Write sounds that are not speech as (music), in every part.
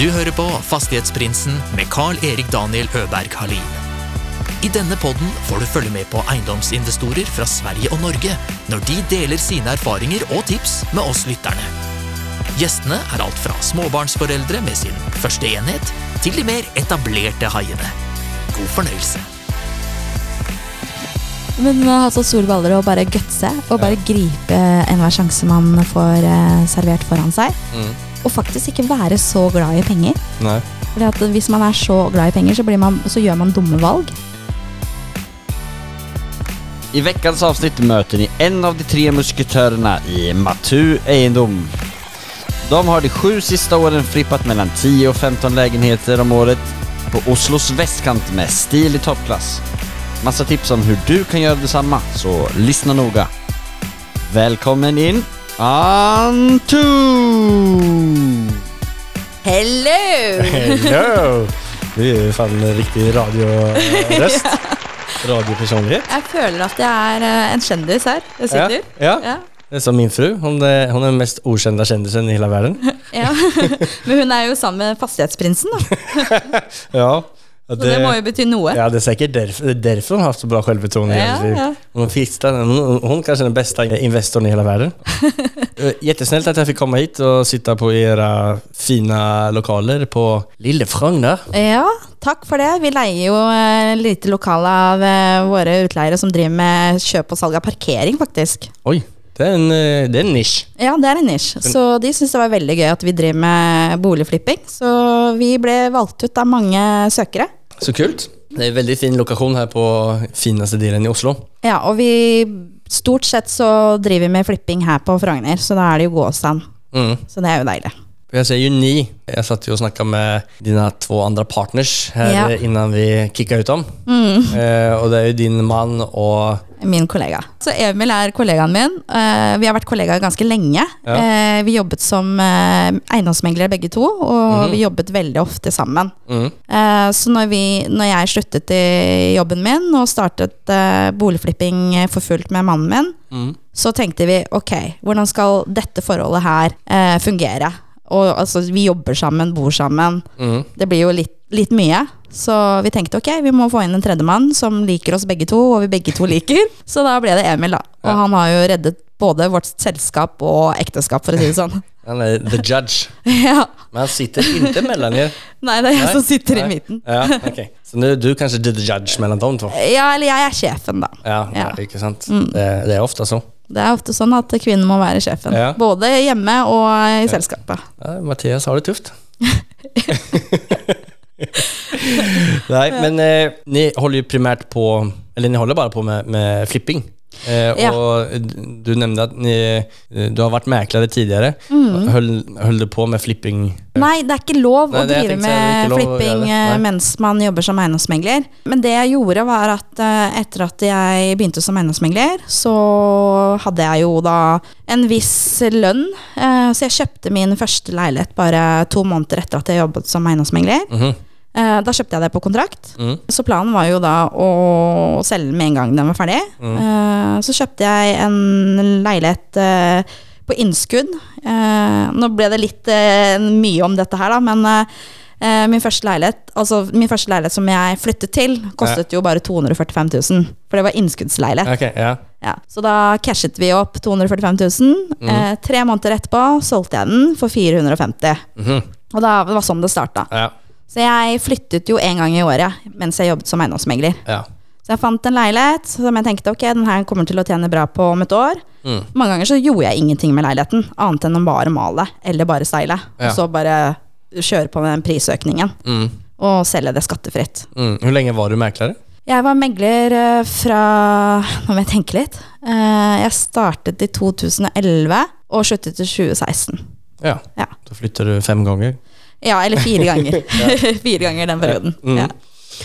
Du hører på Fastighetsprinsen med Carl-Erik Daniel Øberg Halin. I denne podden får du følge med på eiendomsinvestorer fra Sverige og Norge når de deler sine erfaringer og tips med oss lytterne. Gjestene er alt fra småbarnsforeldre med sin første enhet, til de mer etablerte haiene. God fornøyelse. Men å ha så store baller og bare gutse og bare gripe enhver sjanse man får eh, servert foran seg. Mm. Og faktisk ikke være så glad i penger. Nei. Fordi at Hvis man er så glad i penger, så, blir man, så gjør man dumme valg. I veckans avsnitt møter ni en av de tre musketörerna i Matu Eiendom. De har de sju sista åren frippet mellan 10 och 15 lägenheter om året på Oslos västkant med stil i toppklass. Massa tips om hur du kan göra detsamma, så lyssna noga. Välkommen in, Antu! Hello! Hello! (laughs) Du gjør jo fan en riktig radioröst. Radiopersonlighet. Jeg føler at jeg er eh, en kjendis her. Jeg sitter. Ja, ja. Ja. Det er som min fru. Hun, er hon är den mest okända kjendisen i hele verden. (laughs) ja. (laughs) Men hun er jo sammen med fastighetsprinsen, da. Ja. Så det må jo bety noe. Ja, det er sikkert derfor, derfor hun har haft så bra självförtroende. i Ja, ja. Hun, hun, hun hon kanske den beste investoren i hele verden. (laughs) Eh, at jeg fikk komme hit og sitte på era fine lokaler på Lille Frogner. Ja, takk for det. Vi leier jo eh, lite lokale av eh, våre utleiere som driver med kjøp og salg av parkering, faktisk. Oi, det er, en, det er en nisj. Ja, det er en nisj. Så de syntes det var veldig gøy at vi driver med boligflipping. Så vi ble valgt ut av mange søkere. Så kult. Det er en veldig fin lokasjon her på fineste delen i Oslo. Ja, og vi Stort sett så driver vi med flipping her på Frogner, så da er det jo gåstand. Mm. Så det er jo deilig. Jag ser ju ni. Jag satt jo og snakka med dine to andre partners her Ja. eh, innan vi kicka ut om. Mm. Eh, og det er jo din mann og Min kollega. Så Emil er kollegaen min. Eh, vi har vært kollegaer ganske lenge. Ja. Eh, vi jobbet som eh, eiendomsmeglere begge to, og mm. vi jobbet veldig ofte sammen. Mm. Eh, Så når, vi, når jeg sluttet i jobben min og startet boligflipping for fullt med mannen min, Mm. så tenkte vi ok, hvordan skal dette forholdet her eh, fungere? Og altså, vi jobber sammen, bor sammen. Mm. Det blir jo litt, litt mye. Så vi tenkte ok, vi må få inn en tredjemann som liker oss begge to, og vi begge to liker. (laughs) Så da ble det Emil, da. Og Ja. han har jo reddet både vårt selskap og ekteskap, for å si det sånn. (laughs) Han er the judge. (laughs) ja. Men han sitter inntil mellom dere. Nei, det er jeg Nei? som sitter i midten. Ja, okay. Så du du kanskje the judge mellom de to? Ja, eller jeg er sjefen, da. Ja, Ja. ikke sant? Mm. Det, det er ofte så. Det er ofte sånn at kvinnen må være sjefen. Ja. Både hjemme og i selskapet. Ja, Mathias har det tufft. (laughs) Nei, men eh, ni holder jo primært på, eller ni holder bare på med, med flipping. Eh, Ja. Og du nevnte at ni, eh, du har vært meklere tidligere. Mm. Höll du på med flipping? Nei, det er ikke lov Nei, å drive med flipping eh, mens man jobber som eiendomsmegler. Men det jeg gjorde, var at eh, etter at jeg begynte som eiendomsmegler, så hadde jeg jo da en viss lønn. Så jeg kjøpte min første leilighet bare to måneder etter at jeg jobbet som eiendomsmegler. Mm Eh, Da kjøpte jeg det på kontrakt. Mm. Så planen var jo da å selge den med en gang den var ferdig. Mm. Eh, Så kjøpte jeg en leilighet eh, på innskudd. Eh, Nå ble det litt eh, mye om dette her, da, men eh, min første leilighet Altså min første leilighet som jeg flyttet til, kostet jo bare 245 000. For det var innskuddsleilighet. Okay, ja. Ja. Så da cashet vi opp 245 000. Eh, tre måneder etterpå solgte jeg den for 450 Mhm. Og da, det var sånn det starta. ja. Så jeg flyttet jo en gang i året mens jeg jobbet som eiendomsmegler. Ja. Så jeg fant en leilighet som jeg tenkte ok, den her kommer til å tjene bra på om et år. Mm. Mange ganger så gjorde jeg ingenting med leiligheten, annet enn å bare male eller bare seile. Ja. Og så bare kjøre på den prisøkningen Mm. og selge det skattefritt. Mm. Hvor lenge var du megler? Jeg var megler eh, fra Nå må jeg tenke litt. Eh, Jeg startet i 2011 og sluttet i 2016. Ja. Ja. Da flytter du fem gånger. Ja, eller fire ganger. (laughs) (laughs) fire ganger den perioden. Mm. Ja.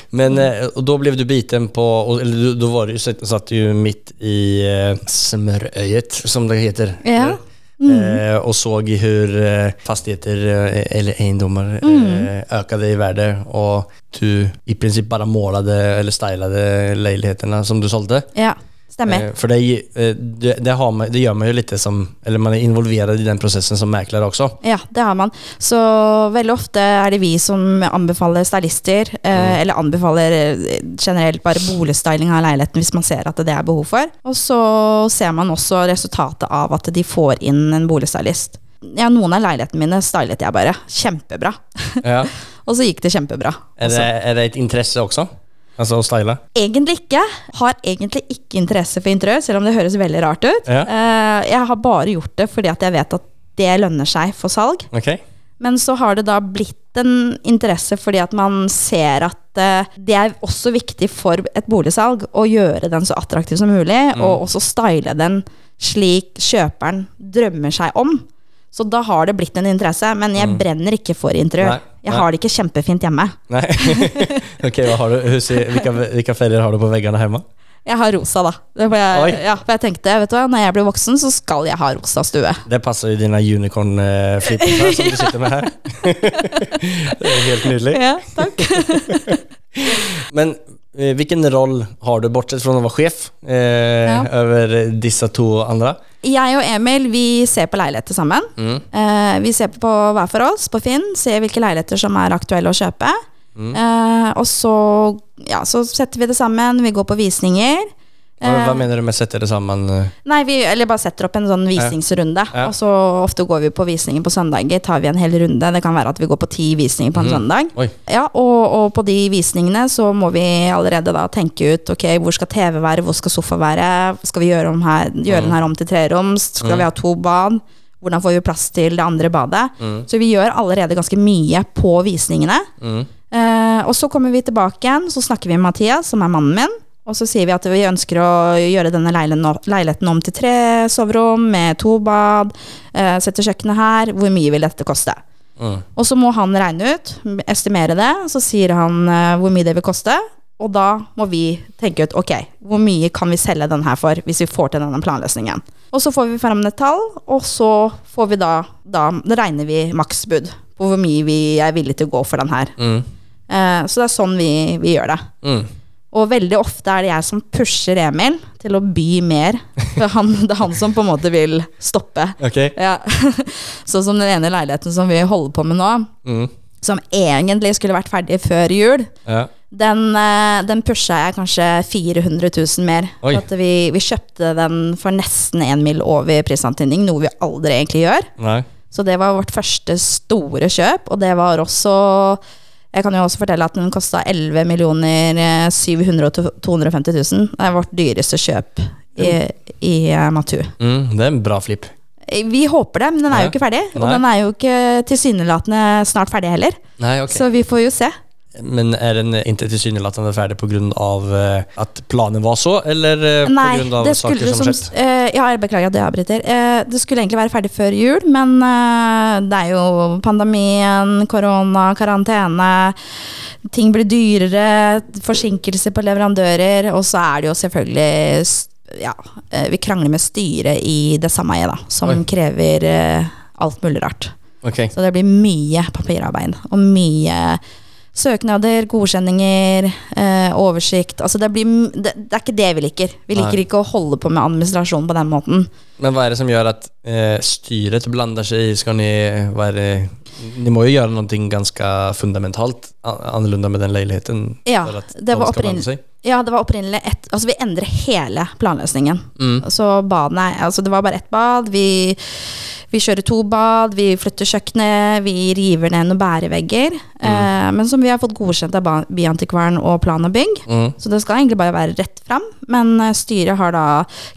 Men, eh, da ble du biten på, eller da var du, satt, du ju i eh, smöröjet, som det heter. Ja. Mm. Eh, og såg hur eh, fastigheter eller eiendommer Mm. økte i verdi, og du i prinsipp bare målade eller stylade leilighetene som du solgte. ja. Stemmer. Eh, För det, eh, det, det, har man, det gjør man jo litt som, eller man er involvert i den prosessen som mäklare også. Ja, det har man. Så veldig ofte er det vi som anbefaler stylister, eh, eller anbefaler generelt bare boligstyling av leiligheten hvis man ser at det er behov for. Og så ser man også resultatet av at de får inn en boligstylist. Ja, noen av leilighetene mine stylet jeg bare. Kjempebra. Ja. (laughs) Og så gikk det kjempebra. Är, Altså, det, er det et interesse också? Alltså å style? Egentlig ikke. Har egentlig ikke interesse for interiør, selv om det høres veldig rart ut. Ja. Uh, jeg har bare gjort det fordi at jeg vet at det lønner seg for salg. Okay. Men så har det da blitt en interesse fordi at man ser at uh, det er også viktig for et boligsalg å gjøre den så attraktiv som mulig, Mm. og også style den slik kjøperen drømmer seg om. Så da har det blitt en interesse, men jeg brenner ikke for interiør. Mm. Nei, Jeg nei. har det ikke kjempefint hjemme. Nei. (laughs) ok, hva har du? Husi, hvilke, hvilke feller har du på veggene hjemme? Jeg har rosa, da. Jeg, ja, for jeg tenkte vet du hva, når jeg blir voksen, så skal jeg ha rosa stue. Det passer i dine unicorn-flipper som du sitter med her. (laughs) (laughs) det er helt nydelig. Ja, takk. Men eh, vilken roll har du, bortsett fra å være sjef eh, ja. over disse to andre? Jeg og Emil vi ser på leiligheter sammen. Mm. Eh, vi ser på hver for oss på Finn, ser hvilke leiligheter som er aktuelle å kjøpe. Eh, og så, ja, så setter vi det sammen, vi går på visninger. Vad, mener vad du med sette det samman? eh? Nei, vi eller bare setter opp en sånn visningsrunde. Ja. Og så ofte går vi på visninger på søndager. Tar vi en hel runde. Det kan være at vi går på ti visninger på en søndag. Ja, og, og på de visningene så må vi allerede da tenke ut ok, hvor skal TV være, hvor skal sofa være, skal vi gjøre, om her, gjøre den her om til treroms, skal vi ha to bad, hvordan får vi plass til det andre badet. Så vi gjør allerede ganske mye på visningene. Eh, og så kommer vi tilbake igjen, så snakker vi med Mathias, som er mannen min. Og så sier vi at vi ønsker å gjøre denne leiligheten om til tre soverom med to bad. Eh, sette kjøkkenet her. Hvor mye vil dette koste? Mm. Og så må han regne ut, estimere det. Så sier han eh, hvor mye det vil koste. Og da må vi tenke ut ok, hvor mye kan vi selge den her for hvis vi får til denne planløsningen. Og så får vi frem et tall, og så får vi da, da, da regner vi maksbud på hvor mye vi er villige til å gå for den her. Mm. Eh, så det er sånn vi, vi gjør det. Mm. Og veldig ofte er det jeg som pusher Emil til å by mer. For han, det er han som på en måte vil stoppe. Okay. Ja. (laughs) Sånn som den ene leiligheten som vi holder på med nå, Mm. som egentlig skulle vært ferdig før jul. Ja. Den, eh, den pusha jeg kanskje 400 000 mer. Oi. For at vi, vi kjøpte den for nesten én mil over prisantydning, noe vi aldri egentlig gjør. Nei. Så det var vårt første store kjøp, og det var også Jeg kan jo også fortelle at den kosta 11 millioner eh, 700 250 000. Det er vårt dyreste kjøp i, i eh, Matu. Mm, det er en bra flipp. Eh, Vi håper det, men den er jo ikke ferdig. Og den er jo ikke tilsynelatende snart ferdig heller. Nei, okay. Så vi får jo se. Men er den ikke tilsynelatende ferdig på at av eh, planen var så, eller pga. på Nei, grund av det saker som som, skett? eh, Ja, jeg beklager at jeg avbryter. Uh, det skulle egentlig være ferdig før jul, men uh, det er jo pandemien, korona, karantene. Ting blir dyrere, forsinkelser på leverandører, og så er det jo selvfølgelig ja, eh, Vi krangler med styret i det samme sameiet, da, som Oi. krever eh, alt mulig rart. Okay. Så det blir mye papirarbeid og mye søknader, godkjenninger, eh, oversikt. Altså det, blir, det, det er ikke det vi liker. Vi liker Nei. ikke å holde på med administrasjon på den måten. Men hva er det som gjør at eh, styret blander seg i? Skal ni, være ni må jo gjøre noe ganske fundamentalt annerledes med den leiligheten? Ja, det de var ja, det var opprinnelig ett Altså, vi endrer hele planløsningen. Mm. Så badene Altså, det var bare ett bad. Vi, vi kjører to bad, vi flytter kjøkkenet, vi river ned noen bærevegger. Eh, men som vi har fått godkjent av Byantikvaren og Plan og bygg. Mm. Så det skal egentlig bare være rett fram. Men eh, styret har da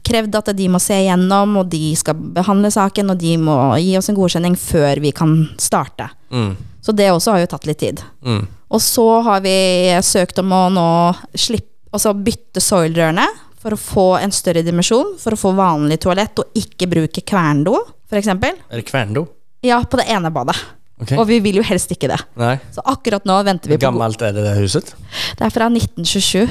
krevd at de må se igjennom, og de skal behandle saken, og de må gi oss en godkjenning før vi kan starte. Mm. Så det også har jo tatt litt tid. Mm. Og så har vi søkt om å nå slippe, altså bytte soilrørene for å få en større dimensjon, for å få vanlig toalett og ikke bruke kverndo, f.eks. Er det kvärndo? Ja, på det ene badet. Okay. Og vi vil jo helst ikke det. Nei. Så akkurat nå venter vi på Gammelt er det det huset? Det er fra 1927.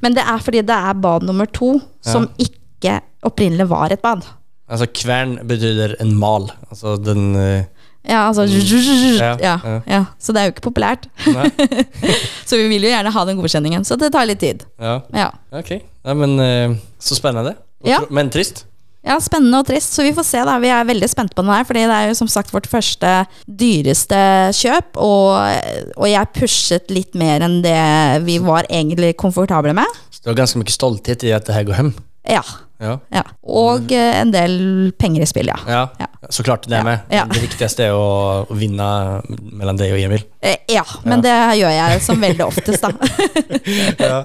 Men det er fordi det er bad nummer to, som ikke opprinnelig var et bad. Altså kvern betyder en mal. Altså den, eh, Ja, altså Ja, ja, ja. ja. Så det er jo ikke populært. (laughs) Så vi vil jo gjerne ha den godkjenningen. Så det tar litt tid. Ja, Ja. ok. Ja, men eh, så spennende. Ja. Men trist. Ja, spennende og trist, så vi får se da. Vi er veldig spente på den her, fordi det er jo som sagt vårt første dyreste kjøp, og, og jeg pushet litt mer enn det vi var egentlig komfortable med. Så du har ganske mye stolthet i at det her går hjem. Ja. Ja. ja. Og eh, en del penger i spill, ja. Ja, Ja. så klart det Ja, med. Det viktigste er å, vinne mellom deg og Emil. Eh, Ja, men det gjør jeg som veldig oftest, da. (laughs) ja.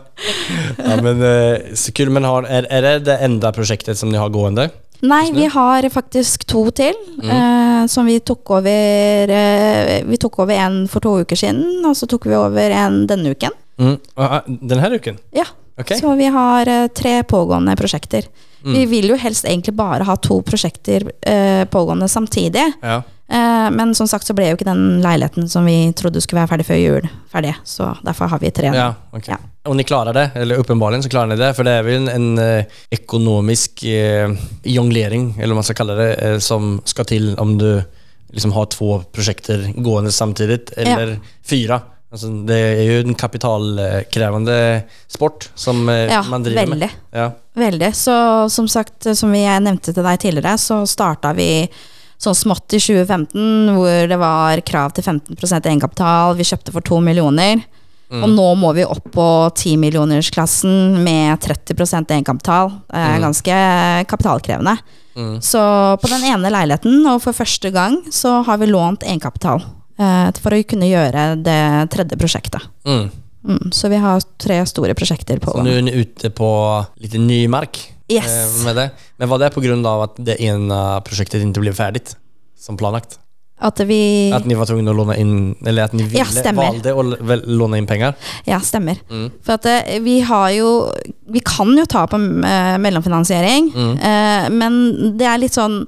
men eh, så kul. Men har, er, er det det enda prosjektet som ni har gående? Nei, vi har faktisk to til, eh, som vi tok over eh, Vi tok over en for to uker siden, og så tok vi over en denne uken. Mm. Denne uken? Ja, Okay. Så vi har eh, tre pågående prosjekter. Mm. Vi vil jo helst egentlig bare ha to prosjekter eh, pågående samtidig. Ja. Eh, men som sagt så ble jo ikke den leiligheten som vi trodde skulle være ferdig før jul, ferdig. Så derfor har vi tre. Ja, okay. Ja. Og ni klarer det, eller åpenbart så klarer ni det, for det er vel en, eh, jonglering, eller hva man skal kalle det, som skal til om du liksom har to prosjekter gående samtidig, eller fyra. Alltså, det er jo en kapitalkrevende sport som eh, Ja, man driver veldig. med. Ja. Veldig. Så som sagt, som vi jeg nevnte til deg tidligere, så starta vi sånn smått i 2015, hvor det var krav til 15% egenkapital. Vi kjøpte for to millioner. Og nå må vi opp på 10-millionersklassen med 30% egenkapital. Det er ganske kapitalkrevende. Mm. Så på den ene leiligheten, og for første gang, så har vi lånt egenkapital. Eh, for å kunne gjøre det tredje prosjektet. Mm. Mm, så vi har tre store prosjekter på Så nå er ni ute på litt ny mark Yes. eh, med det. Men var det på at av att det ene prosjektet inte ble ferdig som planlagt? At vi At ni var tvunget å låne inn eller at ni ville, Ja, valgte valde låne inn penger? Ja, stemmer. Mm. For at eh, vi har jo Vi kan jo ta på eh, mellomfinansiering, Mm. eh, men det er litt sånn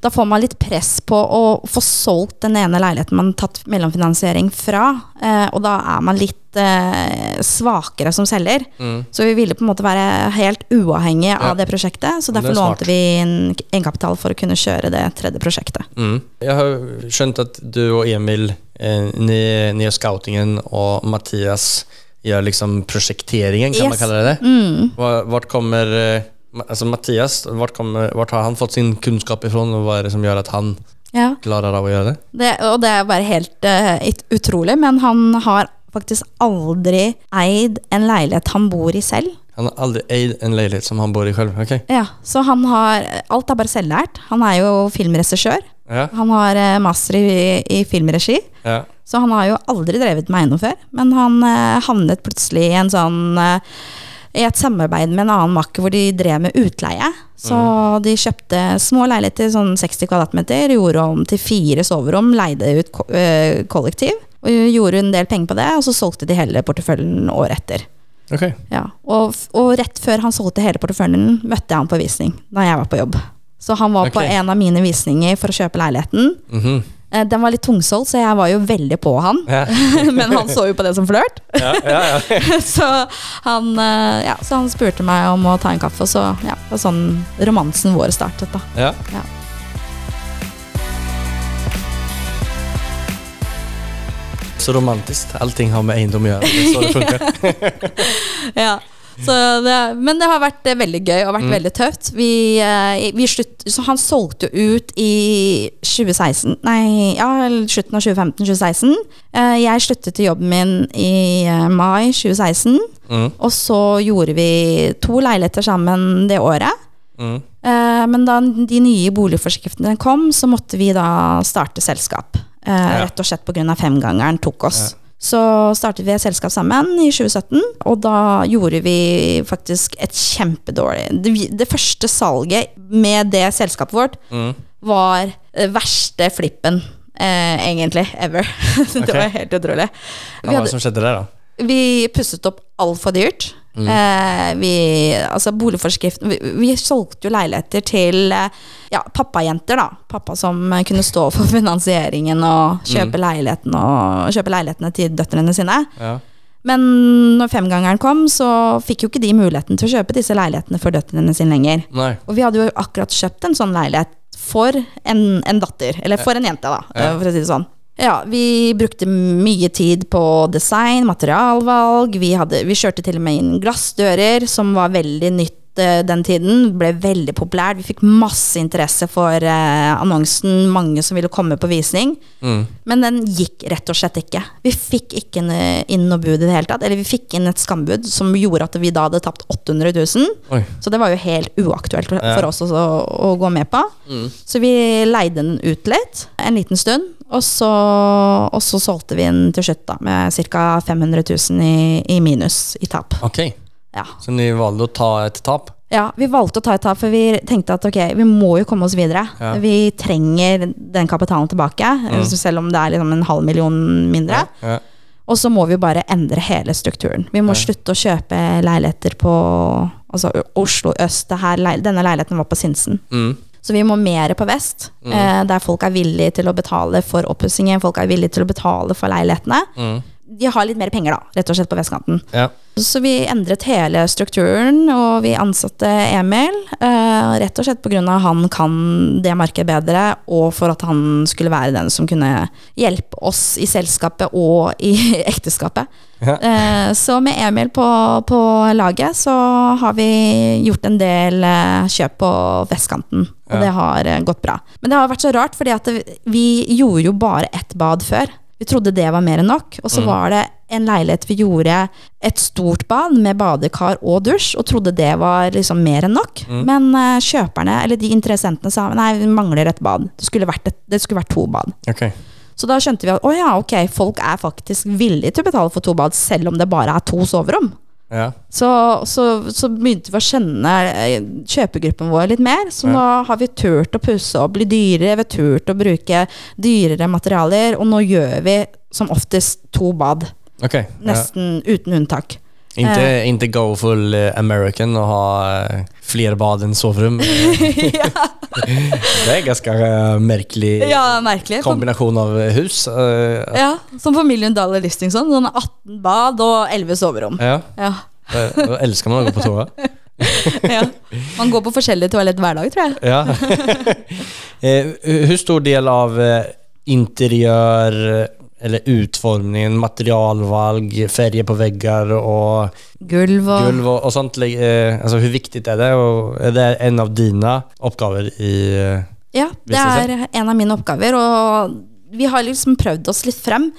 Da får man litt press på å få solgt den ene leiligheten man har tatt mellomfinansiering fra, eh, og da er man litt eh, svakere som selger. Mm. Så vi ville på en måte være helt uavhengige Ja. av det prosjektet, så er derfor lånte vi en egenkapital for å kunne kjøre det tredje prosjektet. Mm. Jeg har skjønt at du og Emil, eh, ni, ni scoutingen og Mathias gjør liksom prosjekteringen, kan man Yes. kalla det det? Mm. Hvor kommer, eh, ma- alltså Mattias, vart, kommer, vart har han fått sin kunnskap ifrån og hva er det som gjør at han Ja. klarer av å gjøre det? Det, og det er bare helt uh, utrolig, men han har faktisk aldri eid en leilighet han bor i selv. Han har aldri eid en leilighet som han bor i selv? ok? Ja, så han har Alt er bare selvlært. Han er jo filmregissør. Ja, Han har eh, master i, i filmregi. ja. Så han har jo aldri drevet med eiendom før. Men han eh, havnet plutselig i en sånn eh, i et samarbeid med en annen makker hvor de drev med utleie. Så de kjøpte små leiligheter, sånn 60 kvadratmeter, gjorde om til fire soverom, leide ut ko øh, kollektiv. Og gjorde en del penger på det, og så solgte de hele porteføljen året etter. Okay. Ja. Og, og rett før han solgte hele porteføljen, møtte jeg han på visning da jeg var på jobb. Så han var på en av mine visninger for å kjøpe leiligheten. Mhm. Eh, Den var litt tungsolgt, så jeg var jo veldig på han. Ja. (laughs) Men han så jo på det som flørt. Ja, ja, ja. (laughs) Så han, eh, ja, så han spurte meg om å ta en kaffe, og så ja, det var sånn romansen vår startet. da. ja. Ja. Så romantisk. Allting har med eiendom å gjøre. Det er så det funker. (laughs) Ja. Så det, men det har vært eh, veldig gøy og vært veldig tøft. Vi, eh, vi slutt, så han solgte jo ut i 2016 Nei, ja, slutten av 2015-2016. Eh, Jeg sluttet til jobben min i mai 2016. Mm. Og så gjorde vi to leiligheter sammen det året. Mm. Men da de nye boligforskriftene kom, så måtte vi da starte selskap. Rett og slett pga. femgangeren tok oss. Så startet vi et selskap sammen i 2017, og da gjorde vi faktisk et kjempedårlig Det, det første salget med det selskapet vårt Mm. var eh, verste flippen, eh, egentlig, ever. (laughs) det okay. var helt utrolig. Hva var det som skjedde der, da? vi pusset opp altfor dyrt. Eh, vi, altså boligforskriften vi, vi solgte jo leiligheter til eh, ja, pappajenter, da. Pappa som kunne stå for (laughs) finansieringen og kjøpe, leiligheten og, kjøpe leilighetene til døtrene sine. Ja. Men når femgangeren kom, så fikk jo ikke de muligheten til å kjøpe disse leilighetene for døtrene sine lenger. Nei. Og vi hadde jo akkurat kjøpt en sånn leilighet for en, en datter. Eller for en jente, da, Ja. for å si det sånn. Ja, vi brukte mye tid på design, materialvalg. Vi, hadde, vi kjørte til og med inn glassdører, som var veldig nytt den tiden. Ble veldig populært. Vi fikk masse interesse for eh, annonsen. Mange som ville komme på visning. Mm. Men den gikk rett og slett ikke. Vi fikk ikke inn noe bud i det hele tatt. Eller vi fikk inn et skambud som gjorde at vi da hadde tapt 800 000. Oi. Så det var jo helt uaktuelt for Ja. oss også, å, gå med på. Så vi leide den ut litt, en liten stund. Og så, og så solgte vi den til slutt da, med ca. 500 000 i, i minus i tap. Ok, Ja. så vi valgte å ta et tap? ja, vi valgte å ta et tap, for vi tenkte at ok, vi må jo komme oss videre. Ja. Vi trenger den kapitalen tilbake, selv om det er liksom en halv million mindre. Ja. Og så må vi bare endre hele strukturen. Vi må slutte å kjøpe leiligheter på altså Oslo øst. Det her, denne leiligheten var på Sinsen. Mm. Så vi må mer på vest, eh, der folk er villige til å betale for oppussingen. Folk er villige til å betale for leilighetene. Mm. De har litt mer penger, da, rett og slett, på vestkanten. Ja. Så vi endret hele strukturen, og vi ansatte Emil. Uh, rett og slett pga. han kan det markedet bedre, og for at han skulle være den som kunne hjelpe oss i selskapet og i (laughs) ekteskapet. Ja. Uh, så med Emil på, på laget så har vi gjort en del uh, kjøp på vestkanten, og Ja. det har gått bra. Men det har vært så rart, fordi at vi gjorde jo bare ett bad før. Vi trodde det var mer enn nok, og så var det en leilighet vi gjorde et stort bad med badekar og dusj, og trodde det var liksom mer enn nok. Men uh, kjøperne, eller de interessentene, sa nei, vi mangler et bad. Det skulle vært, et, det skulle vært to bad. Okay. Så da skjønte vi at å ja, ok, folk er faktisk villige til å betale for to bad, selv om det bare er to soverom. Ja. Så, så, så begynte vi å kjenne eh, kjøpegruppen vår litt mer. Så Ja. nå har vi turt å pusse opp, bli dyrere, vi har turt å bruke dyrere materialer, og nå gjør vi som oftest to bad. Ok. Ja. Nesten uten unntak. Inte, inte go full eh, American og ha flere bad enn soverom. (laughs) (laughs) det er en ganske merkelig, Ja, merkelig. kombinasjon av eh, hus. eh, Ja, Som Million Dollar Listing sånn 18 bad og 11 soverom. ja. Da elsker man å gå på toa. (laughs) ja. Man går på forskjellige toalett hver dag, tror jeg. Ja. (laughs) Hvor stor del av interiør eller utformningen, materialvalg, färger på vegger og Gulv og gulv og, og sånt, eh, alltså hur viktigt är det? Og er det en av dine oppgaver i eh, Ja, det er en av mine oppgaver, og vi har liksom prøvd oss litt frem.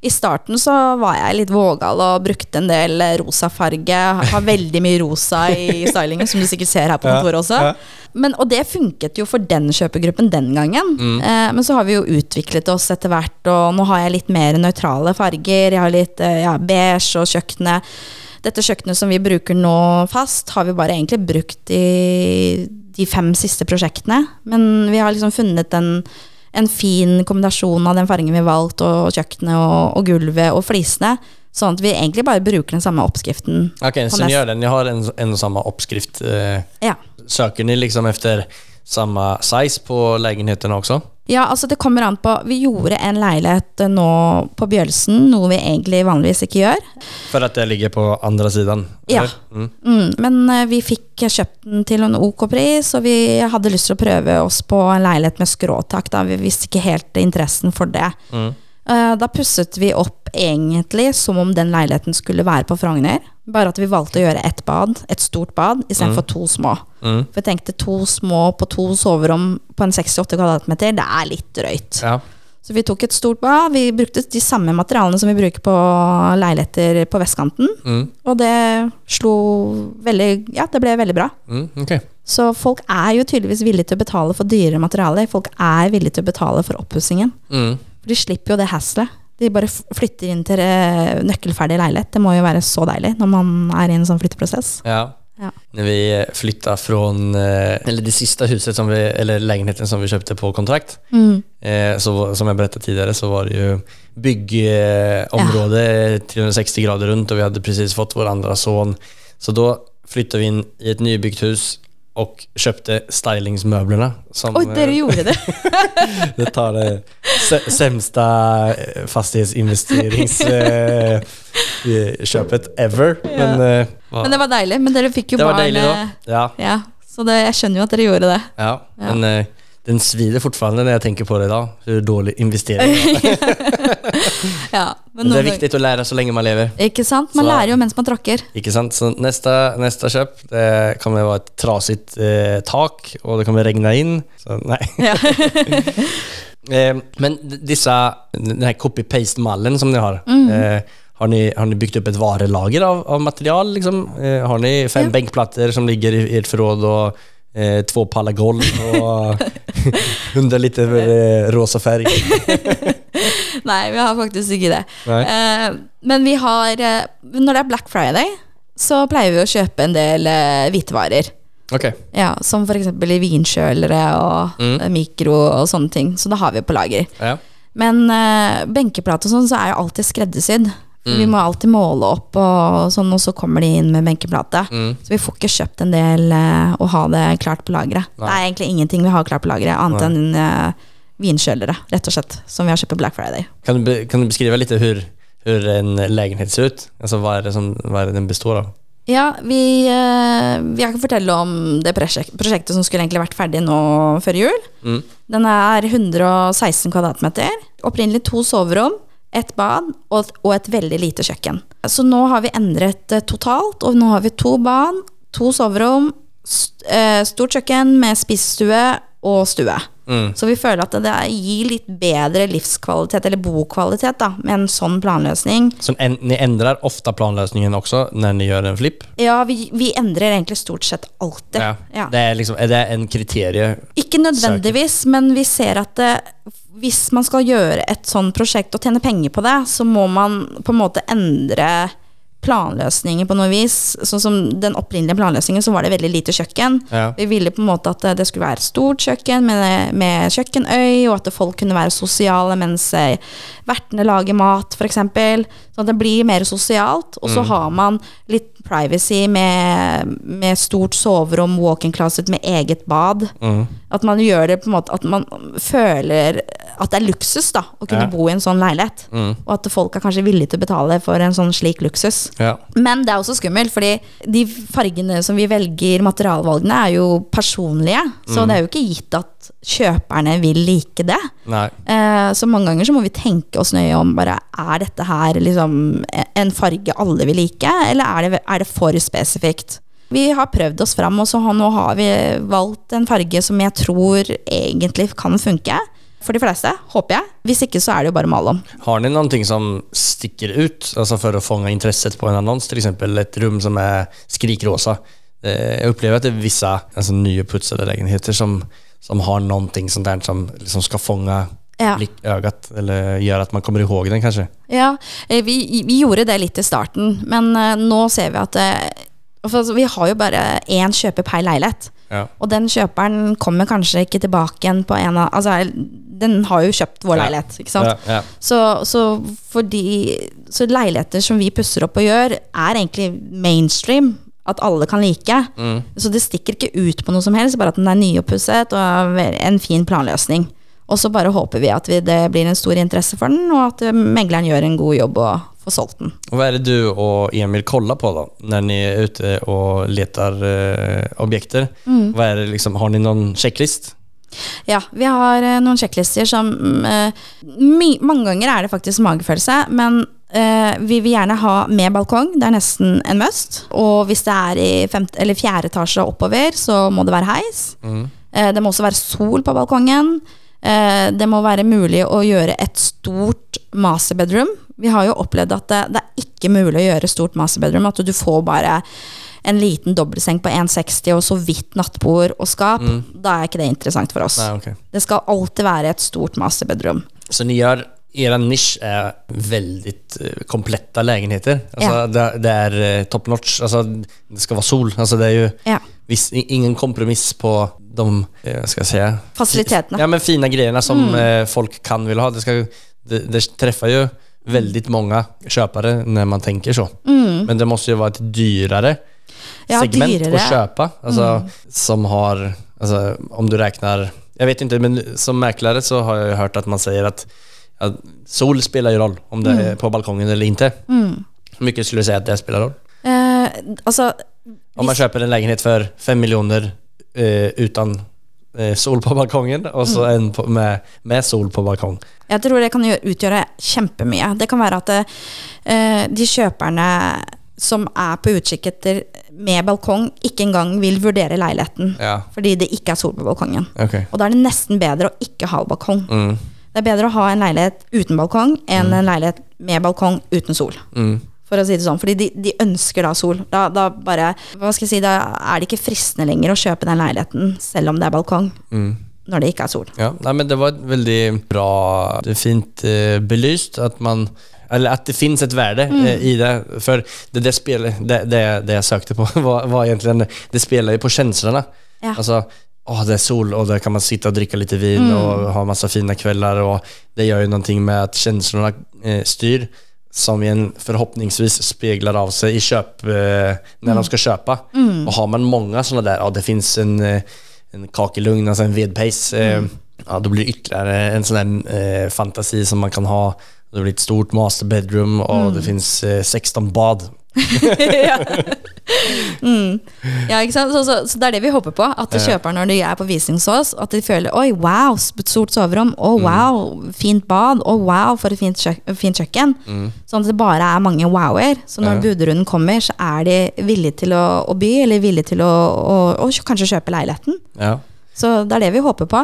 I starten så var jeg litt vågal og brukte en del rosa farge. Har veldig mye rosa i stylingen, som du sikkert ser her på kontoret også. Men, og det funket jo for den kjøpegruppen den gangen. Mm. Eh, men så har vi jo utviklet oss etter hvert, og nå har jeg litt mer nøytrale farger. Jeg har litt eh, ja, beige og kjøkkenet. Dette kjøkkenet som vi bruker nå fast, har vi bare egentlig brukt i de fem siste prosjektene. Men vi har liksom funnet en, en fin kombinasjon av den fargen vi valgte, og kjøkkenet og, og gulvet og flisene. Sånn at vi egentlig bare bruker den samme oppskriften. Ok, så ni nästa- gör det. Har en, en samme oppskrift. Eh, Ja. Søker ni liksom efter samme size på leiligheten också? Ja, altså det kommer an på Vi gjorde en leilighet nå på Bjølsen, noe vi egentlig vanligvis ikke gjør. For at det ligger på andre siden? Eller? Ja. Mm. Mm, men eh, vi fikk kjøpt den til en ok pris, og vi hadde lyst til å prøve oss på en leilighet med skråtak. Da. Vi visste ikke helt interessen for det. Mm. Eh, Da pusset vi opp egentlig som om den leiligheten skulle være på Frogner. Bare at vi valgte å gjøre ett bad, et stort bad, istedenfor for to små. Mm. For jeg tenkte to små på to soverom på en 68 kvadratmeter, det er litt drøyt. Ja. Så vi tok et stort bad. Vi brukte de samme materialene som vi bruker på leiligheter på vestkanten. Mm. Og det slo veldig Ja, det ble veldig bra. Mm. okay. Så folk er jo tydeligvis villige til å betale for dyrere materialer. Folk er villige til å betale for oppussingen. Mm. For de slipper jo det hasselet. De bare flytter inn til eh, nøkkelferdig leilighet. Det må jo være så deilig når man er i en sånn flytteprosess. Ja. Ja. Når vi flytta fra eh, eller det siste huset som vi, eller leiligheten som vi kjøpte på kontrakt, Mm. eh, så, som jeg berättade tidligere, så var det jo byggområde 360 grader rundt, og vi hadde precis fått vår andre sønn. Så da flytta vi inn i et nybygd hus och köpte stylingsmöblerna. Som, Oi, dere eh, gjorde det! (laughs) det tar det sä- sämsta eh, fastighetsinvesteringsköpet (laughs) eh, köpet ever. Men, eh, Men det var deilig. Men dere fikk jo det barn. deilig eh, da. Ja, Ja, så det, jeg skjønner jo at dere gjorde det. ja. Ja. Men eh, den svider fortfarande når jeg tenker på det idag. Hur dårlig investering. (laughs) Ja, (laughs) det er viktig å lære så lenge man lever. Ikke sant? Man Så- lærer jo mens man tråkker. Ikke sant? Så neste, neste kjøp det kommer være et trasigt eh, tak, og det kommer regne inn. Så nei. (laughs) Ja. Eh, men disse, denne copy-paste-mallen som dere har, Mm. eh, har, ni, har ni bygd opp et varelager av, av material? Liksom? Eh, har ni fem Ja. bänkplattor som ligger i, i ett förråd och eh, två pallar golv og (laughs) hundra liter eh, rosa färg? (laughs) Nei, vi har faktisk ikke det. Eh, men vi har eh, Når det er Black Friday, så pleier vi å kjøpe en del eh, hvitevarer. Okay. Ja, som f.eks. vinkjølere og Mm. eh, mikro og sånne ting. Så det har vi på lager. Ja. Men eh, benkeplate og sånn, så er jo alltid skreddersydd. For Vi Mm. må alltid måle opp, og sånn, og så kommer de inn med benkeplate. Mm. Så vi får ikke kjøpt en del uh, og ha det klart på lageret. Det er egentlig ingenting vi har klart på lageret, annet Nei. enn uh, vinkjølere, rett og slett. Som vi har kjøpt på Black Friday. Kan, du kan du beskrive litt hur, hur en lägenhet ser ut? Altså, hva er det, som, hva er det den består av? Ja, vi, eh, vi kan fortelle om det prosjek- prosjektet som skulle egentlig vært ferdig nå før jul. Mm. Den er 116 kvadratmeter. Opprinnelig to soverom, ett bad og et veldig lite kjøkken. Så nå har vi endret eh, totalt, og nå har vi to bad, to soverom, eh, stort kjøkken med spisestue og stue. Mm. Så vi føler at det gir litt bedre livskvalitet, eller bokvalitet, da, med en sånn planløsning. Så en, ni endrer ofte planløsningen også når ni gjør en flipp? Ja, vi, vi endrer egentlig stort sett alltid. Ja. Det er, liksom, er det en kriterie? Ikke nødvendigvis, men vi ser at det, hvis man skal gjøre et sånt prosjekt og tjene penger på det, så må man på en måte endre planløsninger på noe vis. Sånn som den opprinnelige planløsningen, så var det veldig lite kjøkken. Ja. Vi ville på en måte at det skulle være stort kjøkken med, med kjøkkenøy, og at folk kunne være sosiale mens eh, vertene lager mat, f.eks. Sånn at det blir mer sosialt. Og så har man litt privacy med, med stort soverom, walk-in closet med eget bad. Mm. At man gjør det på en måte At man føler at det er luksus da å kunne Ja. bo i en sånn leilighet. Mm. Og at folk er kanskje villige til å betale for en sånn slik luksus. Ja. Men det er også skummelt, fordi de fargene som vi velger, materialvalgene, er jo personlige. Så det er jo ikke gitt at kjøperne vil like det. Eh, så mange ganger så må vi tenke oss nøye om bare Er dette her liksom en farge alle vil like, eller er det, er det for spesifikt? Vi har prøvd oss fram, og så har, nå har vi valgt en farge som jeg tror egentlig kan funke. For de fleste, håper jeg. Hvis ikke så er det jo bare å male om. Har ni ting som stikker ut, altså for å fange intresset på en annons? F.eks. et rom rum som er skrikrosa. Jeg opplever at det det visse vissa nye nyupputsade lägenheter som, som har noen ting som liksom skal fange Ja. ögat eller gjør at man kommer ihåg den kanskje. Ja, eh, vi, vi gjorde det litt i starten, men eh, nå ser vi at eh, altså, Vi har jo bare én kjøper per leilighet. Ja. Og den kjøperen kommer kanskje ikke tilbake igjen på en av Altså, den har jo kjøpt vår leilighet, ikke sant? Ja, ja. Så, så fordi Så leiligheter som vi pusser opp og gjør, er egentlig mainstream. At alle kan like. Mm. Så det stikker ikke ut på noe som helst, bare at den er nyoppusset og en fin planløsning. Og så bare håper vi at vi, det blir en stor interesse for den, og at eh, megleren gjør en god jobb og får solgt den. Hva er det du og Emil kolla på da, når ni er ute og leter uh, objekter? Vad är det liksom, har ni noen checklist? Ja, vi har eh, noen sjekklister som eh, my, Mange ganger er det faktisk magefølelse, men eh, vi vil gjerne ha med balkong. Det er nesten en must. Og hvis det er i femte, eller fjerde etasje og oppover, så må det være heis. Eh, det må også være sol på balkongen. Eh, det må være mulig å gjøre et stort masterbedroom. Vi har jo opplevd at det, det er ikke mulig å gjøre stort masterbedroom. At du får bare en liten dobbeltseng på 1,60 og så vidt nattbord og skap. Da er ikke det interessant for oss. Nei, okay. Det skal alltid være et stort masterbedroom. Så ni har, era nisch er veldig komplette kompletta lägenheter. Alltså Ja. det, det är eh, top notch, Altså, det skal være sol. Altså, det er jo Ja. viss, ingen kompromiss på de, skal jeg si, Fasilitetene. Ja men fine greiene som mm. folk kan ville ha. Det, skal, det, det treffer jo veldig mange kjøpere når man tenker så. Men det må jo være et dyrare Ja, segment dyrare. att köpa. Alltså, Som har, alltså, om du räknar, jag vet inte, men som mäklare så har jag hørt hört att man säger att ja, sol spelar ju roll om det är på balkongen eller inte. Hur mycket skulle du säga att det spelar roll? Eh, altså Om man köper en lägenhet för fem miljoner eh, utan eh, sol på balkongen og så Mm. en på, med, med sol på balkong. Jeg tror det kan gjøre, utgjøre kjempemye. Det kan være at eh, de kjøperne som er på utkikk etter med balkong, ikke engang vil vurdere leiligheten. Ja, Fordi det ikke er sol på balkongen. Okay. Og da er det nesten bedre å ikke ha balkong. Mm, Det er bedre å ha en leilighet uten balkong enn en leilighet med balkong uten sol. mm. For å si det sånn, fordi de, de ønsker da sol. Da, da bare, hva skal jeg si, da er det ikke fristende lenger å kjøpe den leiligheten, selv om det er balkong, Mm. når det ikke er sol. Ja, nei, men det var et veldig bra, fint eh, belyst at man eller at det finnes et värde Mm. eh, i det. For det, det, spelet, det, det, det jeg søkte på, (laughs) var, var egentlig Det spiller jo på känslorna. Ja. Altså, åh, det er sol og der kan man sitte og drikke litt vin Mm. og ha masse fine kvelder. Og det gjør jo noe med at känslorna eh, styr, som igjen forhåpentligvis spegler av seg i kjøp eh, når de skal kjøpe. Og har man mange sånne der, ja, det finnes en, eh, en kakelugn, altså en vedpeis, eh, ja, då blir det ytterligere en sånn der, eh, fantasi som man kan ha. Det blir et stort master bedroom, og det finnes eh, 16 bad. (laughs) ja. mm. ja, ikke sant? Så, så, så det er det vi håper på. At Ja. kjøperen når de er på visning hos oss, at de føler Oi, wow, stort soverom. Å, oh, wow, fint bad. Å, wow, for et fint, kjøk fint kjøkken. Sånn at det bare er mange wower. Så når Mm. Ja. budrunden kommer, så er de villige til å, å by, eller villige til å, å, å kanskje kjøpe leiligheten. Ja. Så det er det vi håper på.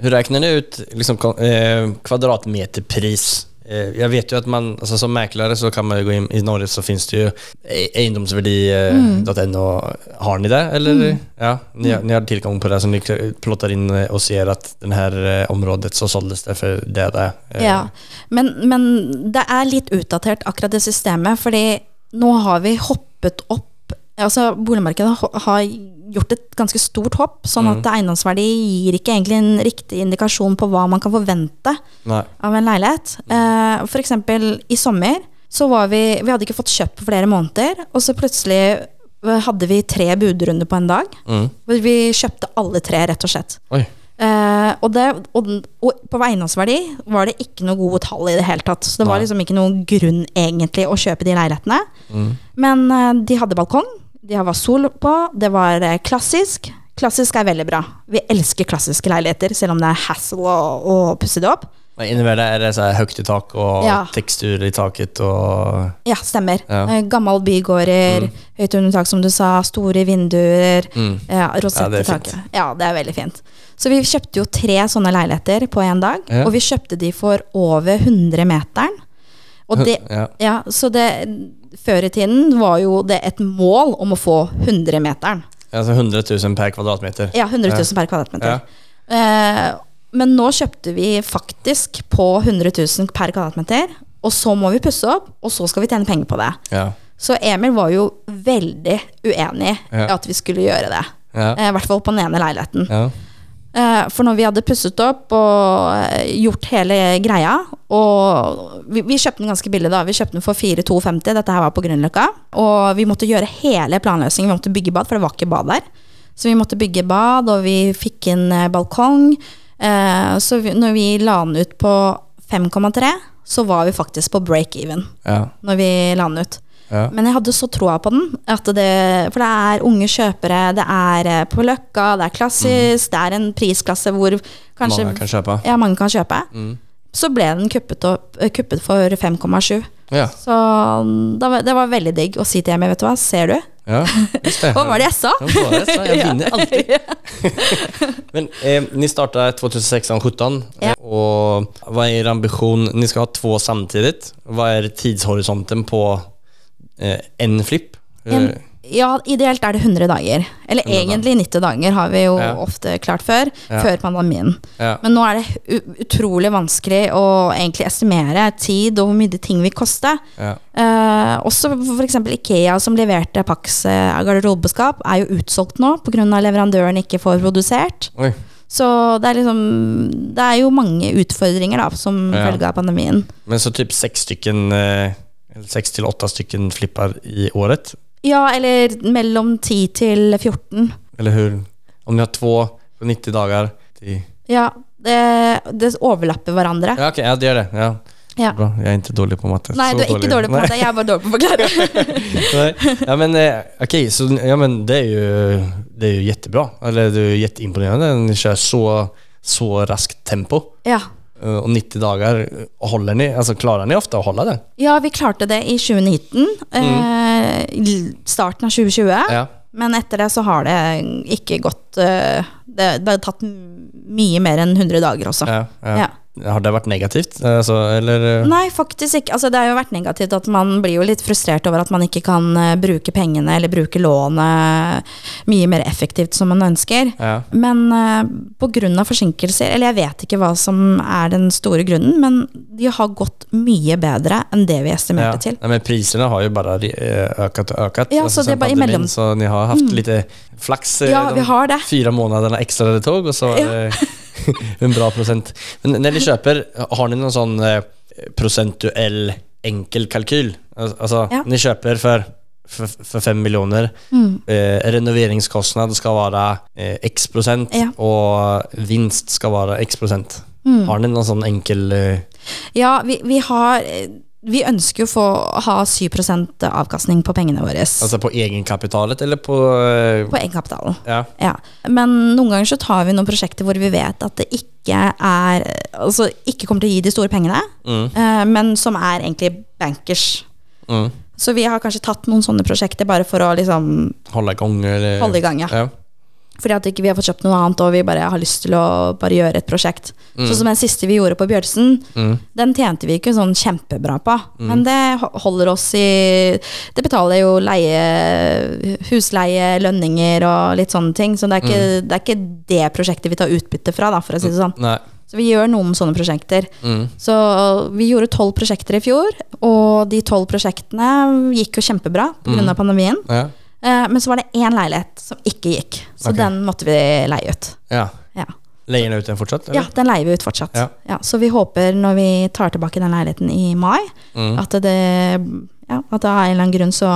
Hvordan regner ni ut liksom, eh, kvadratmeterpris? Eh, jag vet ju att man, alltså, som mäklare så kan man ju gå in, i Norge så finns det ju eiendomsverdi.no, mm. Har ni det? Eller? Ja, ni, har- ni har tillgång på det så ni plottar in eh, och ser att den här eh, området så såldes det för det det. er Ja, men, men det er litt utdatert akkurat det systemet, fordi nå har vi hoppet opp Altså Boligmarkedet har gjort et ganske stort hopp, sånn at eiendomsverdi gir ikke egentlig en riktig indikasjon på hva man kan forvente Nei. av en leilighet. Uh, for eksempel i sommer så var vi Vi hadde ikke fått kjøpt på flere måneder, og så plutselig eh, hadde vi tre budrunder på en dag. Mm. Hvor vi kjøpte alle tre, rett og slett. Oi. Uh, og, det, og, og på eiendomsverdi var det ikke noe gode tall i det hele tatt. Så det var liksom ikke noen grunn egentlig å kjøpe de leilighetene. Mm. Men uh, de hadde balkong, de har sol på, det var eh, klassisk. Klassisk er veldig bra. Vi elsker klassiske leiligheter, selv om det er hassle å, å pusse det opp. Det? er det så høyt i tak og Ja. tekstur i taket og Ja, stemmer. Ja. Eh, Gammel bygårder, Mm. høyt under tak som du sa, store vinduer. Mm. Ja, rosett Ja, er i taket. Ja, det er veldig fint. Så vi kjøpte jo tre sånne leiligheter på én dag, og vi kjøpte de for over 100 meteren. Og det, Ja. ja, så det, før i tiden var jo det et mål om å få 100 meteren. Altså 100 000 per kvadratmeter. Ja, 100 000 per kvadratmeter. Ja. Eh, men nå kjøpte vi faktisk på 100 000 per kvadratmeter, og så må vi pusse opp, og så skal vi tjene penger på det. Ja. Så Emil var jo veldig uenig i at vi skulle gjøre det. Ja. Eh, I hvert fall på den ene leiligheten. Eh, For når vi hadde pusset opp og eh, gjort hele greia Og vi, vi kjøpte den ganske billig da. Vi kjøpte den for 4250 Dette her var på Grünerløkka. Og vi måtte gjøre hele planløsningen. Vi måtte bygge bad, for det var ikke bad der. Så vi måtte bygge bad Og vi fikk inn eh, balkong. Så når vi la den ut på 5,3 Så var vi faktisk på break-even Ja. Når vi la den ut Ja. men jeg hadde så troa på den. Det, for det er unge kjøpere, det er eh, på Løkka, det er klassisk, det er en prisklasse hvor kanskje mange kan kjøpe. ja, mange kan kjøpe. Mm. Så ble den kuppet, opp, eh, kuppet for 5,7. Ja. Så mm, det var veldig digg å si til Emil, vet du hva, ser du? ja. (laughs) Hva var det jeg sa? Det? Så jag (laughs) Ja. vinner alltid. (laughs) Men eh, ni starta 2016-17 Ja. og hva er ambisjonen? Ni skal ha två samtidig. Hva er tidshorisonten på eh, en flipp? Eh, En, ja, ideelt er det 100 dager. Eller 100 egentlig 90 dager har vi jo Ja. ofte klart før, Ja. før pandemien. ja. Men nå er det utrolig vanskelig å egentlig estimere tid og hvor mye ting vil koste. Ja. Eh, også f.eks. Ikea, som leverte Pax av garderobeskap, er jo utsolgt nå pga. leverandøren ikke får produsert. Oi. Så det er liksom Det er jo mange utfordringer da som følge av pandemien. Men så typ seks stykken eh, eller til åtte stykken flipper i året? Ja, eller mellom 10 til 14. Eller hur? Om ni har to på 90 dager Det... Ja, det, det overlapper hverandre. Ja, okej, ja, det gjør det. Ja. Ja. Bra. Jeg er ikke dårlig på matte. Nei, Så du er ikke dårlig på matte. Jeg er bare dårlig på å forklare. (laughs) Ja men eh, så ja, men det er jo det er jo kjempebra. Eller det er jo kjempeimponerende. Den kjører så, så raskt tempo. ja. Eh, Och 90 dager, holder ni, altså klarer ni ofte å holde det? ja, vi klarte det i 2019. Eh, i starten av 2020. Ja. Men etter det så har det ikke gått eh, Det, det har tatt mye mer enn 100 dager også. ja, ja. Ja. Har det vært negativt? Altså, eller? eh, Nei, faktisk ikke. Altså, det har jo vært negativt at man blir jo litt frustrert over at man ikke kan eh, bruke pengene eller bruke lånet mye mer effektivt som man ønsker. Ja. Men uh, pga. forsinkelser, eller jeg vet ikke hva som er den store grunnen, men de har gått mye bedre enn det vi Ja. estimerte til. Ja, men prisene har jo bare økt og økt. Ja, alltså så det er bare bara. Så ni har haft mm. litt flaks Ja, vi har det. fyra månaderna extra det tog och så Ja. (laughs) (laughs) en bra prosent. Men når de kjøper, har ni noen sånn eh, procentuell enkel kalkyl? Al- Alltså, Ja. ni kjøper for for, for fem millioner. Mm. Eh, renoveringskostnad skal være eh, x prosent, Ja. og vinst skal være x prosent. Mm. Har ni noen sånn enkel... Eh, Ja, vi, vi har eh, Vi ønsker jo å få ha 7% avkastning på pengene våre. Altså på egenkapitalet eller på... uh... På egenkapitalen. ja. Ja. Men noen ganger så tar vi noen prosjekter hvor vi vet at det ikke er Altså ikke kommer til å gi de store pengene, Mm, uh, men som er egentlig bankers. mm. Så vi har kanskje tatt noen sånne prosjekter bare for å liksom Holde i gang, eller... holde i gang, ja. Ja. Fordi at ikke vi har fått kjøpt noe annet, og vi bare har lyst til å bare gjøre et prosjekt. Sånn som den siste vi gjorde på Bjørnsen, Mm. den tjente vi ikke sånn kjempebra på. Men det holder oss i Det betaler jo leie, husleie, lønninger og litt sånne ting. Så det er ikke, det, er ikke det prosjektet vi tar utbytte fra, da, for å si det sånn. Nei. Så vi gjør noen sånne prosjekter. Mm. Så vi gjorde tolv prosjekter i fjor, og de tolv prosjektene gikk jo kjempebra pga. Mm. pandemien. Ja. Eh, Men så var det én leilighet som ikke gikk, så okay. den måtte vi leie ut. Ja. Ja. Leier den ut den fortsatt? ja, den leier vi ut fortsatt. Ja. Ja, så vi håper når vi tar tilbake den leiligheten i mai, Mm. at det ja, at av en eller annen grunn så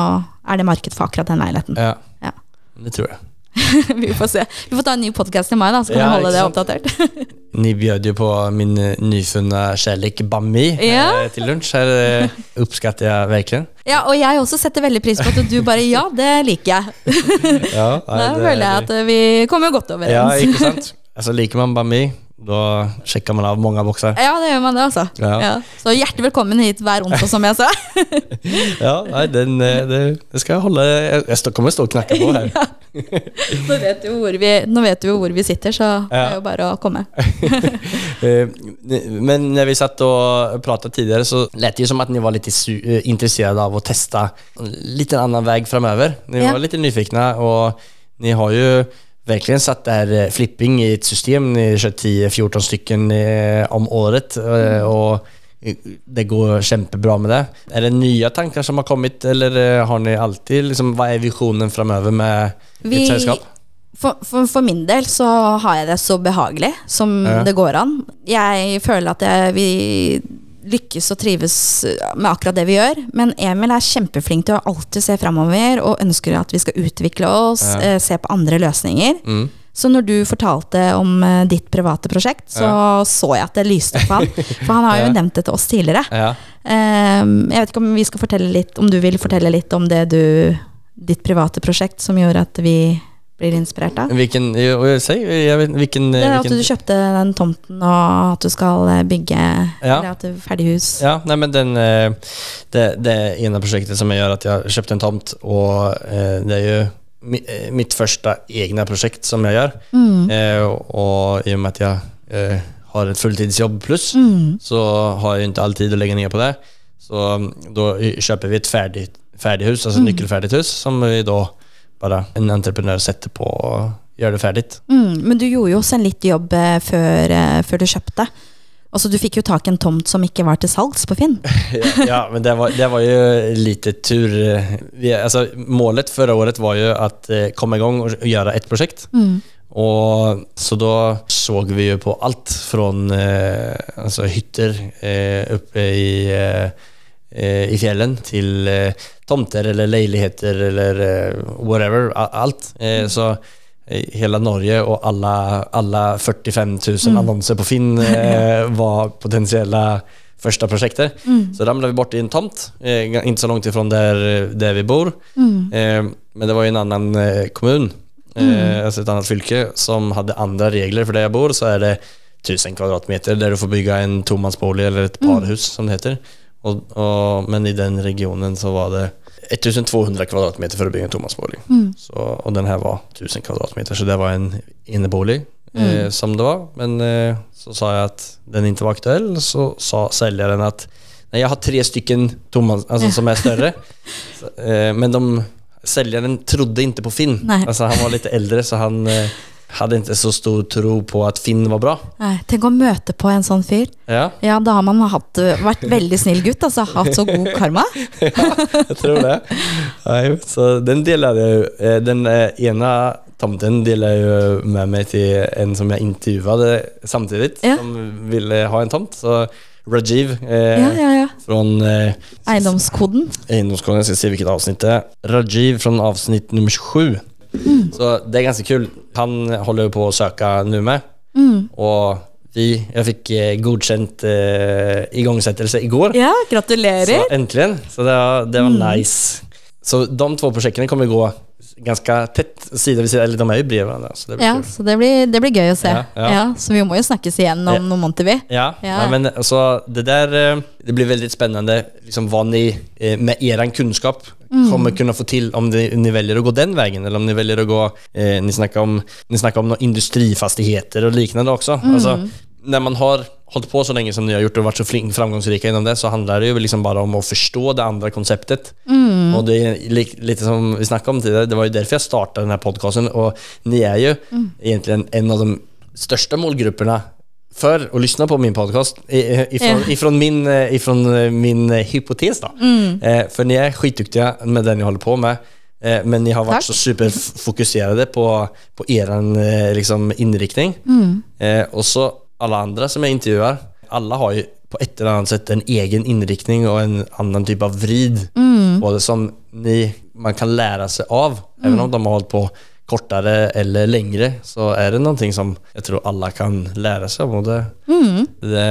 er det marked for akkurat den leiligheten. Ja. Ja. Det tror jeg. (laughs) vi får se. Vi får ta en ny podkast i mai, da, så kan Ja, vi holde det oppdatert. (laughs) Ni bjød jo på min nyfunne nyfunna bami Bammi Ja. eh, till lunch. Her oppskatter jeg virkelig. ja, og jeg også setter veldig pris på at du bare ja, det liker jeg. Ja, (laughs) Da føler jeg at vi kommer godt overens. Ja, ikke sant? Altså, liker man Bammi, da sjekker man av mange bokser. Ja, det gjør man det, altså. Ja. Ja. Så hjertelig velkommen hit hver onsdag, som jeg sa. (laughs) Ja, nei, den, eh, det, det skal jeg holde Jeg, kommer til kommer stå og knakke på her. (laughs) Nå vet du hvor vi, nå vet du hvor vi sitter, så det er jo bare å komme. (laughs) Eh, Men når vi satt og pratet tidligere, så lät det jo som at ni var litt interessert av å teste litt en annen vei framover. Dere Ni Ja. var litt nyfikne, og ni har ju verkligen satt der eh, flipping i ett system. Ni kör 10-14 stycken eh, om året og och eh, det går kjempebra med det. Er det nye tanker som har kommet, eller eh, har ni alltid liksom, Hva er visjonen framover med Vi- ert sällskap? For, for, for min del så har jeg det så behagelig som Ja. det går an. Jeg føler at jeg, vi lykkes og trives med akkurat det vi gjør. Men Emil er kjempeflink til å alltid se framover og ønsker at vi skal utvikle oss, Ja. eh, se på andre løsninger. Mm. Så når du fortalte om eh, ditt private prosjekt, så så jeg at det lyste opp han. (laughs) For han har jo Ja. nevnt det til oss tidligere. Ja. Ehm, jeg vet ikke om vi skal fortelle litt Om du vil fortelle litt om det du Ditt private prosjekt som gjorde at vi blir inspirert av? Hvilken, vet, vilken, Det er at du kjøpte den tomten, og at du skal eh, bygge Ja. Eller at du ferdig hus. Ja, nei, men den, eh, det, det ena projektet som gjør at jeg har kjøpt en tomt och eh, det er jo mitt første egne prosjekt som jeg gjør. Mm. Eh, og i og med at jeg eh, har et fulltidsjobb pluss, Mm. så har jeg ikke inte all tid å legge ned på det. Så da kjøper vi et ferdig, ferdighus, altså mm. nyckelfärdigt hus som vi då bara en entreprenør setter på og gjør det ferdig. Mm. Men du gjorde jo også en litt jobb eh, før, eh, før du kjøpte. Altså, du fikk jo tak i en tomt som ikke var til salgs på Finn. (laughs) ja, men det var, det var jo lite tur. Vi, altså, målet forrige året var jo å komme i gang og gjøre ett prosjekt. Mm. Og så da så vi jo på alt fra eh, altså hytter eh, oppe i, eh, eh, i fjellen till eh, tomter eller leiligheter eller eh, whatever, Alt. Eh, så hele Norge og alle, alle 45 000 annonser på Finn (laughs) var var første första Mm. Så ramla vi bort i en tomt, eh, ga- så langt ifrån der, der, vi bor. Mm. Eh, men det var ju en annen eh, kommun, eh, alltså ett annat fylke, som hadde andre regler. For der jeg bor så er det 1000 kvadratmeter der du får bygge en tomansbolig eller et parhus som det heter. Och, og, men i den regionen så var det 1200 kvadratmeter for å bygge en tomansbolig. Så, og den her var 1000 kvadratmeter så det var en innebolig eh, som det var. Men eh, så sa jeg at den ikke var aktuell så sa selgeren at nei, jeg har tre stykker tomma, altså, som er større, (laughs) så, eh, men de, selgeren trodde ikke på Finn. Altså, han var litt eldre, så han eh, ikke inte så stor tro på at Finn var bra. Nei, tenk å møte på en sånn fyr. Ja, Ja, da har man hatt, vært veldig snill gutt, altså. Hatt så god karma. (laughs) ja, jeg tror det. Nei, så den deler jeg ju. Eh, Den ene ena tomten deler jeg jo med meg til en som jeg intervjuet samtidig, Ja. som ville ha en tomt. Så Rajiv eh, Ja, ja, ja. från eh, Eiendomskoden. Eiendomskoden, Jeg skal se hvilket avsnitt det er. Rajiv fra avsnitt nummer 27. Så det er ganske kul. Han holder jo på å søke nå med. Och vi, jeg fikk godkjent uh, igangsettelse i går. Ja, gratulerer. Så endelig. Så det var, det var nice. Så de to prosjektene kommer gå ganske tätt sida ved side, eller de er jo bredvid varandra. Så det blir Ja, kul. så det blir, det blir gøy å se. Ja, Ja, så vi må jo snakkes igjen om noen måneder, vi. Ja, men altså, det där, eh, det blir veldig spennende liksom hva ni med med kunnskap kunskap kommer kunne få til, om ni, ni å att gå den veien, eller om ni velger å gå, eh, ni snakker om, ni snakker om noen industrifastigheter og lignende også. Mm. Alltså, när man har hållit på så länge som ni har gjort och varit så flink, framgångsrika inom det så handlar det ju liksom bara om att förstå det andra konceptet. Och det är litt lite som vi snackade om tidigare, det var ju därför jag startade den här podcasten och ni är ju egentligen en av de största målgrupperna för att lyssna på min podcast ifrån, min, eh, ifrån eh, min eh, hypotes då. Eh, för ni är skitduktiga med det ni håller på med. Men ni har vært Takk. så superfokuserade på, på eran liksom, innriktning. Mm. Eh, og så alla andra som jag intervjuar, alla har ju på ett eller annat sätt en egen inriktning och en annan typ av vrid Mm. Både som ni, man kan lära sig av. Även om de har hållit på kortere eller lengre, så er det noe som jeg tror alle kan lære seg. av. og det, det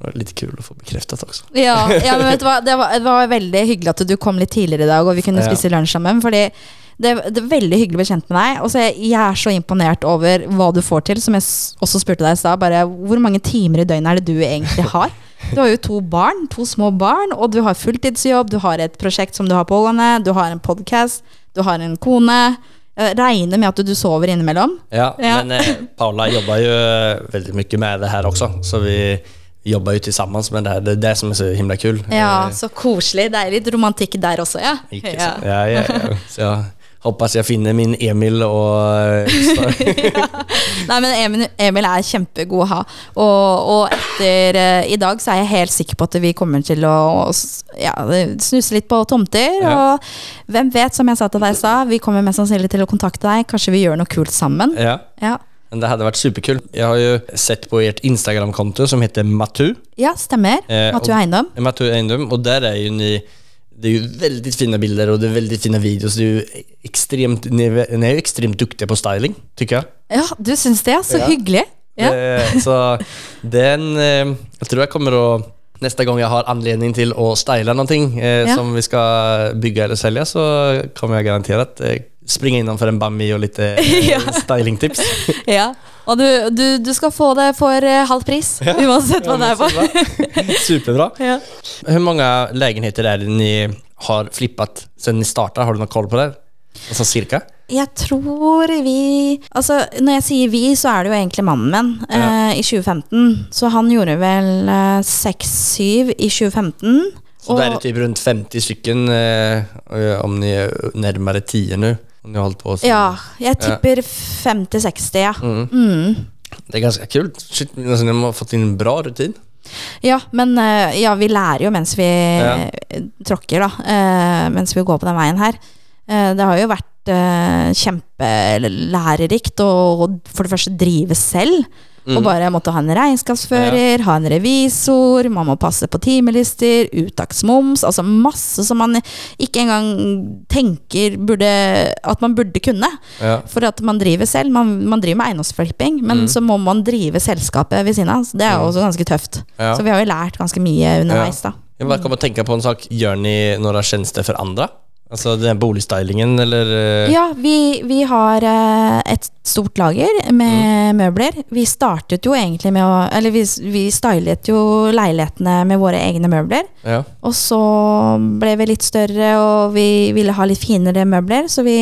var litt kul å få bekreftet også. Ja, ja men vet du hva, (laughs) det var, det var veldig hyggelig at du kom litt tidligere i dag, og vi kunne Ja. spise lunsj sammen. Fordi det, det er veldig hyggelig å bli kjent med deg. Og så er jeg er så imponert over hva du får til, som jeg også spurte deg i stad. Hvor mange timer i døgnet er det du egentlig har? Du har jo to barn, to små barn, og du har fulltidsjobb, du har et prosjekt som du har pågående, du har en podkast, du har en kone. Jeg regner med at du sover innimellom. Ja, Ja. men eh, Paula jobber jo Veldig mye med det her også, Så vi jobba jo til sammen. med det er det som er så himla kul. Ja, Eh, så koselig. Det er litt romantikk der også, ja. Ikke sant? Ja, ja, ja. Så jag hoppas jeg finner min Emil og (laughs) ja. Nei, men Emil, Emil er kjempegod å ha. Og, og etter uh, i dag så er jeg helt sikker på at vi kommer til å ja, snuse litt på tomter. Ja. Og hvem vet, som jeg sa til deg i stad, vi kommer mest sannsynlig til å kontakte deg. Kanskje vi gjør noe kult sammen. ja. Ja, Men det hadde vært superkult. Jeg har jo sett på ert Instagramkonto som heter Matu. ja stemmer. Eh, Matu Eiendom. Matu Eindom. og der er jo ni... Det är ju väldigt fina bilder och det är väldigt fina videos. Det är ju extremt, ni, är, ni är ju extremt duktiga på styling, tycker jag. Ja, du syns det? Så Ja. hyggelig. Ja. Det, Så den, Jeg tror jeg kommer å Neste gang jeg har anledning til å style någonting eh, Ja. som vi skal bygge eller selge, så kommer jag garanterat eh, innom for en bammi og litt eh, (laughs) stylingtips. ja. Og du, du, du skal få det for eh, halv pris, uansett hva det er for. (laughs) Superbra. Ja. Hvor mange lägenheter er det ni har flippet siden ni startet, Har du noe koll på det? Altså cirka? Jeg tror vi Altså, når jeg sier vi, så er det jo egentlig mannen min eh, i 2015. Så han gjorde vel eh, 6-7 i 2015. Så og, det det typ rundt 50 stykken, eh, om ni er nærmere 10 nu. Ja, jeg tipper 50-60, ja. Mm. Mm. Det er ganske kult. Shit, alltså, ni har fått inn en bra rutin. Ja, men eh, ja, vi lærer jo mens vi Ja. tråkker, da. eh, mens vi går på den veien her. Eh, det har jo vært kjempelærerikt å for det første drive selv. Og bare måtte ha en regnskapsfører, ha en revisor, man må passe på timelister, uttaksmoms, altså masse som man ikke engang tenker burde, at man burde kunne. Ja. For at man driver selv. Man, man driver med eiendomsflipping, men så må man drive selskapet ved siden av. Så det er jo også ganske tøft. Ja. Så vi har jo lært ganske mye underveis, da. Jag bara kommer tenke på en sak. Gjør ni några tjenester for andra? Alltså den boligstylingen eller? eh, Ja, vi, vi har eh, et stort lager med møbler. Vi startet jo egentlig med å Eller vi, vi stylet jo leilighetene med våre egne møbler. Ja. Og så ble vi litt større, og vi ville ha litt finere møbler, så vi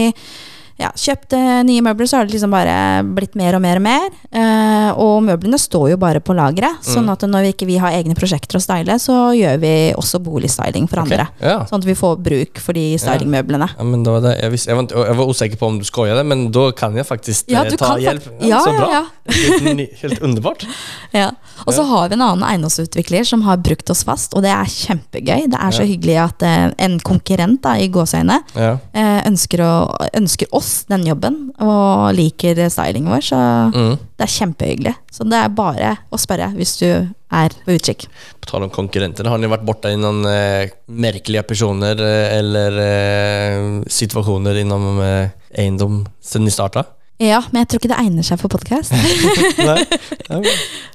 ja, kjøpte nye møbler, så har det liksom bare blitt mer og mer og mer. Eh, og møblene står jo bare på lageret, sånn at når vi ikke vi har egne prosjekter å style, så gjør vi også boligstyling for andre. Ja. Sånn at vi får bruk for de stylingmøblene. Ja, men da var det, jeg, visste, jeg, var jeg var usikker på om du skojade, men da kan jeg faktisk Ja, eh, ta hjälp. Ja, så ja, bra. Helt, helt underbart. (laughs) Ja. Og så har vi en annen eiendomsutvikler som har brukt oss fast, og det er kjempegøy. Det er så hyggelig at eh, en konkurrent da, i gåseøyne Ja. eh, ønsker, ønsker oss den jobben og liker stylingen vår, så Mm. det er kjempehyggelig. Så det er bare å spørre hvis du er på utkikk. På tal om konkurrenter, har ni vært borte i noen eh, merkelige personer eh, eller eh, situasjoner innom eh, eiendom siden ni startade? Ja, men jeg tror ikke det egner seg for podkast. (laughs) (laughs)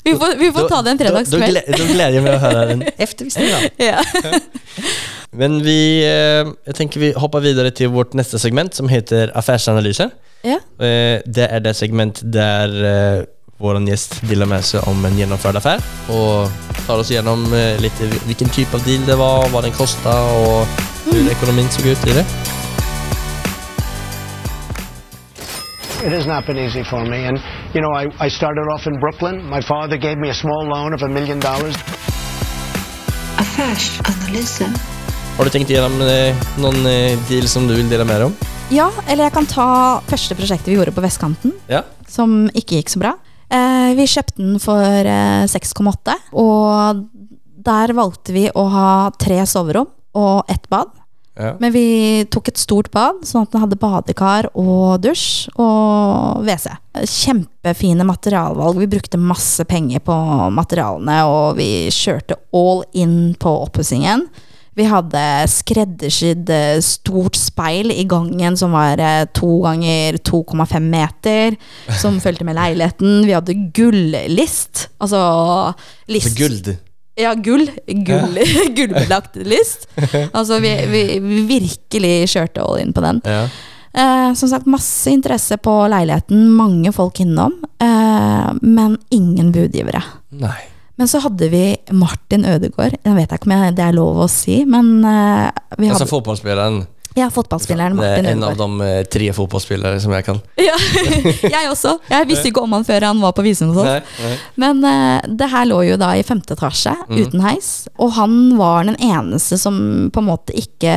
Vi, får- vi får ta det en fredagskveld. Da, då glädjer jag mig att höra den (laughs) eftervisning, da. Ja. Men vi, jeg tenker vi hopper videre til vårt neste segment som heter affærsanalyser. ja. Eh, det er det segment där eh, vår gjest delar med seg om en gjennomført affær, og tar oss gjennom litt hvilken type typ av deal det var, hva den kosta, og hvordan ekonomin så ut i det. It has not been easy for me. And, you know, I, I started off in Brooklyn. My father gave me a small loan of a million dollars. Affärsanalyser. Har du tenkt gjennom noen någon eh, deal som du vil dele mer om? ja, eller jeg kan ta første prosjektet vi gjorde på vestkanten. Ja. som ikke gikk så bra. Eh, vi kjøpte den for eh, 6,8, og der valgte vi å ha tre soverom og ett bad. Ja. Men vi tok et stort bad, sånn at den hadde badekar og dusj og WC. Kjempefine materialvalg. Vi brukte masse penger på materialene, og vi kjørte all in på oppussingen. Vi hadde skreddersydd eh, stort speil i gangen som var eh, to ganger 2,5 meter, som (laughs) fulgte med leiligheten. Vi hadde gullist. Altså list Altså guld. Ja, gull. gull (laughs) Gullbelagt list. Altså, vi, vi, vi virkelig kjørte all in på den. Ja. Eh, som sagt, masse interesse på leiligheten, mange folk innom, eh, men ingen budgivere. Nei. Men så hadde vi Martin Ødegaard. Jeg vet ikke om jeg, det er lov å si, men eh, vi hadde Altså fotbollsspelaren. Ja, fotballspilleren Martin Ødegaard. en av de eh, tre fotballspillere som jeg kan. (laughs) Ja, jeg også. Jeg visste ikke om han før han var på visum hos oss. Men uh, det her lå jo da i femte etasje, uten heis. Og han var den eneste som på en måte ikke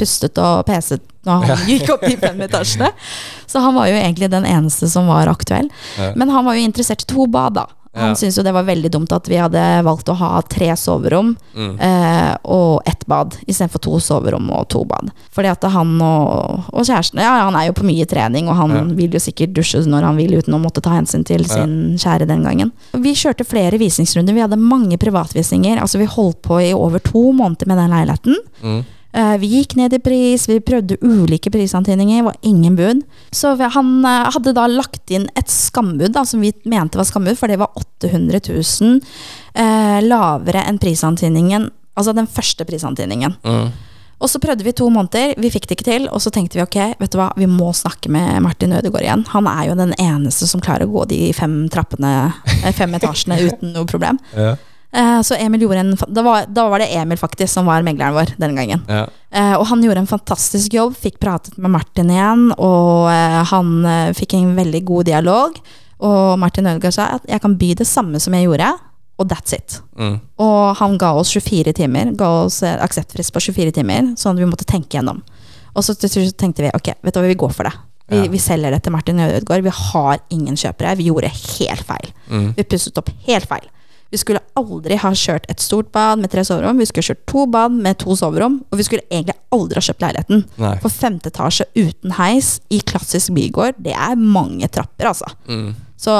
pustet og peset når han (laughs) gikk opp i fem etasjene. (laughs) Så han var jo egentlig den eneste som var aktuell. Ja. Men han var jo interessert i to bad, da. Han Ja. syntes jo det var veldig dumt at vi hadde valgt å ha tre soverom Mm. eh, og ett bad, istedenfor to soverom og to bad. Fordi at han og, og kjæresten Ja, han er jo på mye trening, og han Ja. vil jo sikkert dusje når han vil, uten å måtte ta hensyn til sin kjære den gangen. Vi kjørte flere visningsrunder. Vi hadde mange privatvisninger. Altså, vi holdt på i over to måneder med den leiligheten. Mm. Eh, Vi gikk ned i pris, vi prøvde ulike prisantydninger, var ingen bud. Så han eh, hadde da lagt inn et skambud, da, som vi mente var skambud, for det var 800 000 eh, lavere enn prisantydningen, altså den første prisantydningen. Mm. Og så prøvde vi to måneder, vi fikk det ikke til, og så tenkte vi ok, vet du hva, vi må snakke med Martin Ødegaard igjen. Han er jo den eneste som klarer å gå de fem trappene, eh, fem etasjene (laughs) uten noe problem. Ja. Eh, Så Emil gjorde en, da, var, da var det Emil faktisk som var megleren vår den gangen. Ja. Eh, og han gjorde en fantastisk jobb, fikk pratet med Martin igjen, og eh, han fikk en veldig god dialog. Og Martin Ødegaard sa at jeg kan by det samme som jeg gjorde, og that's it. Mm. Og han ga oss 24 timer, ga oss akseptfrist på 24 timer, sånn at vi måtte tenke gjennom. Og så tenkte vi ok, vet du hva, vi går for det. Vi, Ja. vi selger det til Martin Ødegaard. Vi har ingen kjøpere. Vi gjorde helt feil. Mm. Vi pusset opp helt feil. Vi skulle aldri ha kjørt et stort bad med tre soverom. Vi skulle kjørt to bad med to soverom. Og vi skulle egentlig aldri ha kjøpt leiligheten. Nei. For femte etasje uten heis i klassisk bygård, det er mange trapper, altså. Mm. Så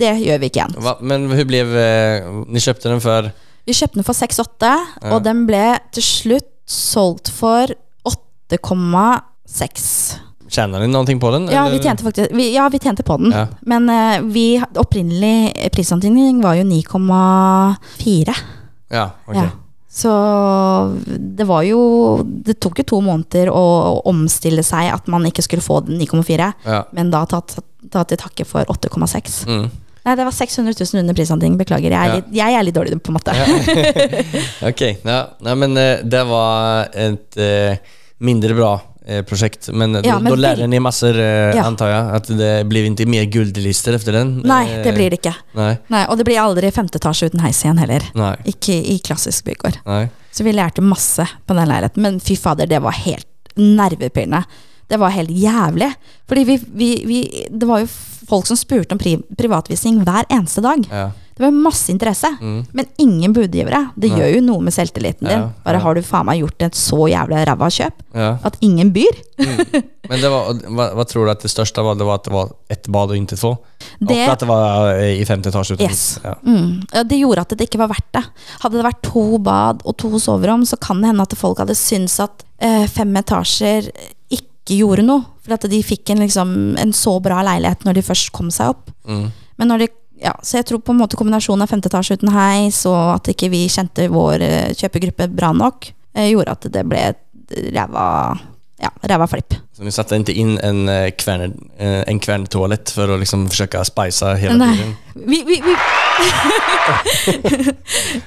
det gjør vi ikke igjen. Va? Men hun ble Dere kjøpte den før? Vi kjøpte den for 6,8, og den ble til slutt solgt for 8,6. Tjänade ni någonting på den? Ja, eller? vi tjente faktisk vi, Ja, vi tjente på den. Ja. Men uh, vi opprinnelig prisantydning var jo 9,4. Ja, ok. Ja. Så det var jo Det tok jo to måneder å, å omstille seg at man ikke skulle få den 9,4, Ja. men da tatt, tatt til takke for 8,6. Mm. Nei, det var 600 000 under prisantydning. Beklager. Jeg er, Ja. litt, jeg er litt dårlig på matte. (laughs) (laughs) ok. ja. Nei, men eh, det var et eh, mindre bra eh, projekt. Men, Ja, då, men då lärde väl- ni massor, eh, Ja. antar jeg At det blir ikke mer guldlister efter den? Nei, det Eh, blir det ikke. Nei. Nei, Og det blir aldri femte etasje uten heis igjen heller. Nei. Ikke i klassisk bygård. nej. Så vi lærte masse på den leiligheten. Men fy fader, det var helt nervepirrende. Det var helt jævlig. Fordi vi, vi, vi Det var jo folk som spurte om pri privatvisning hver eneste dag. Ja. Det var masse interesse, Mm. men ingen budgivere. Det ja. gjør jo noe med selvtilliten din. Bare har du faen meg gjort et så jævlig ræva kjøp at ingen byr. Men det var, hva, hva, tror du at det største var? Det var at det var ett bad og inntil få? Det- at det var eh, i femte etasje. Yes. Ja. Mm. Ja, det gjorde at det ikke var verdt det. Hadde det vært to bad og to soverom, så kan det hende at folk hadde syntes at eh, fem etasjer ikke gjorde noe. For at de fikk en, liksom, en så bra leilighet når de først kom seg opp. Mm. Men når de, ja, så jeg tror på en måte kombinasjonen av femte etasje uten heis, og at ikke vi kjente vår eh, kjøpegruppe bra nok, eh, gjorde at det ble ræva, ja, ræva flipp. Så ni satte ikke inn en kvern, eh, en kvärntoalett for å liksom försöka spicea hela Nei. tiden? Vi, vi, vi. (laughs)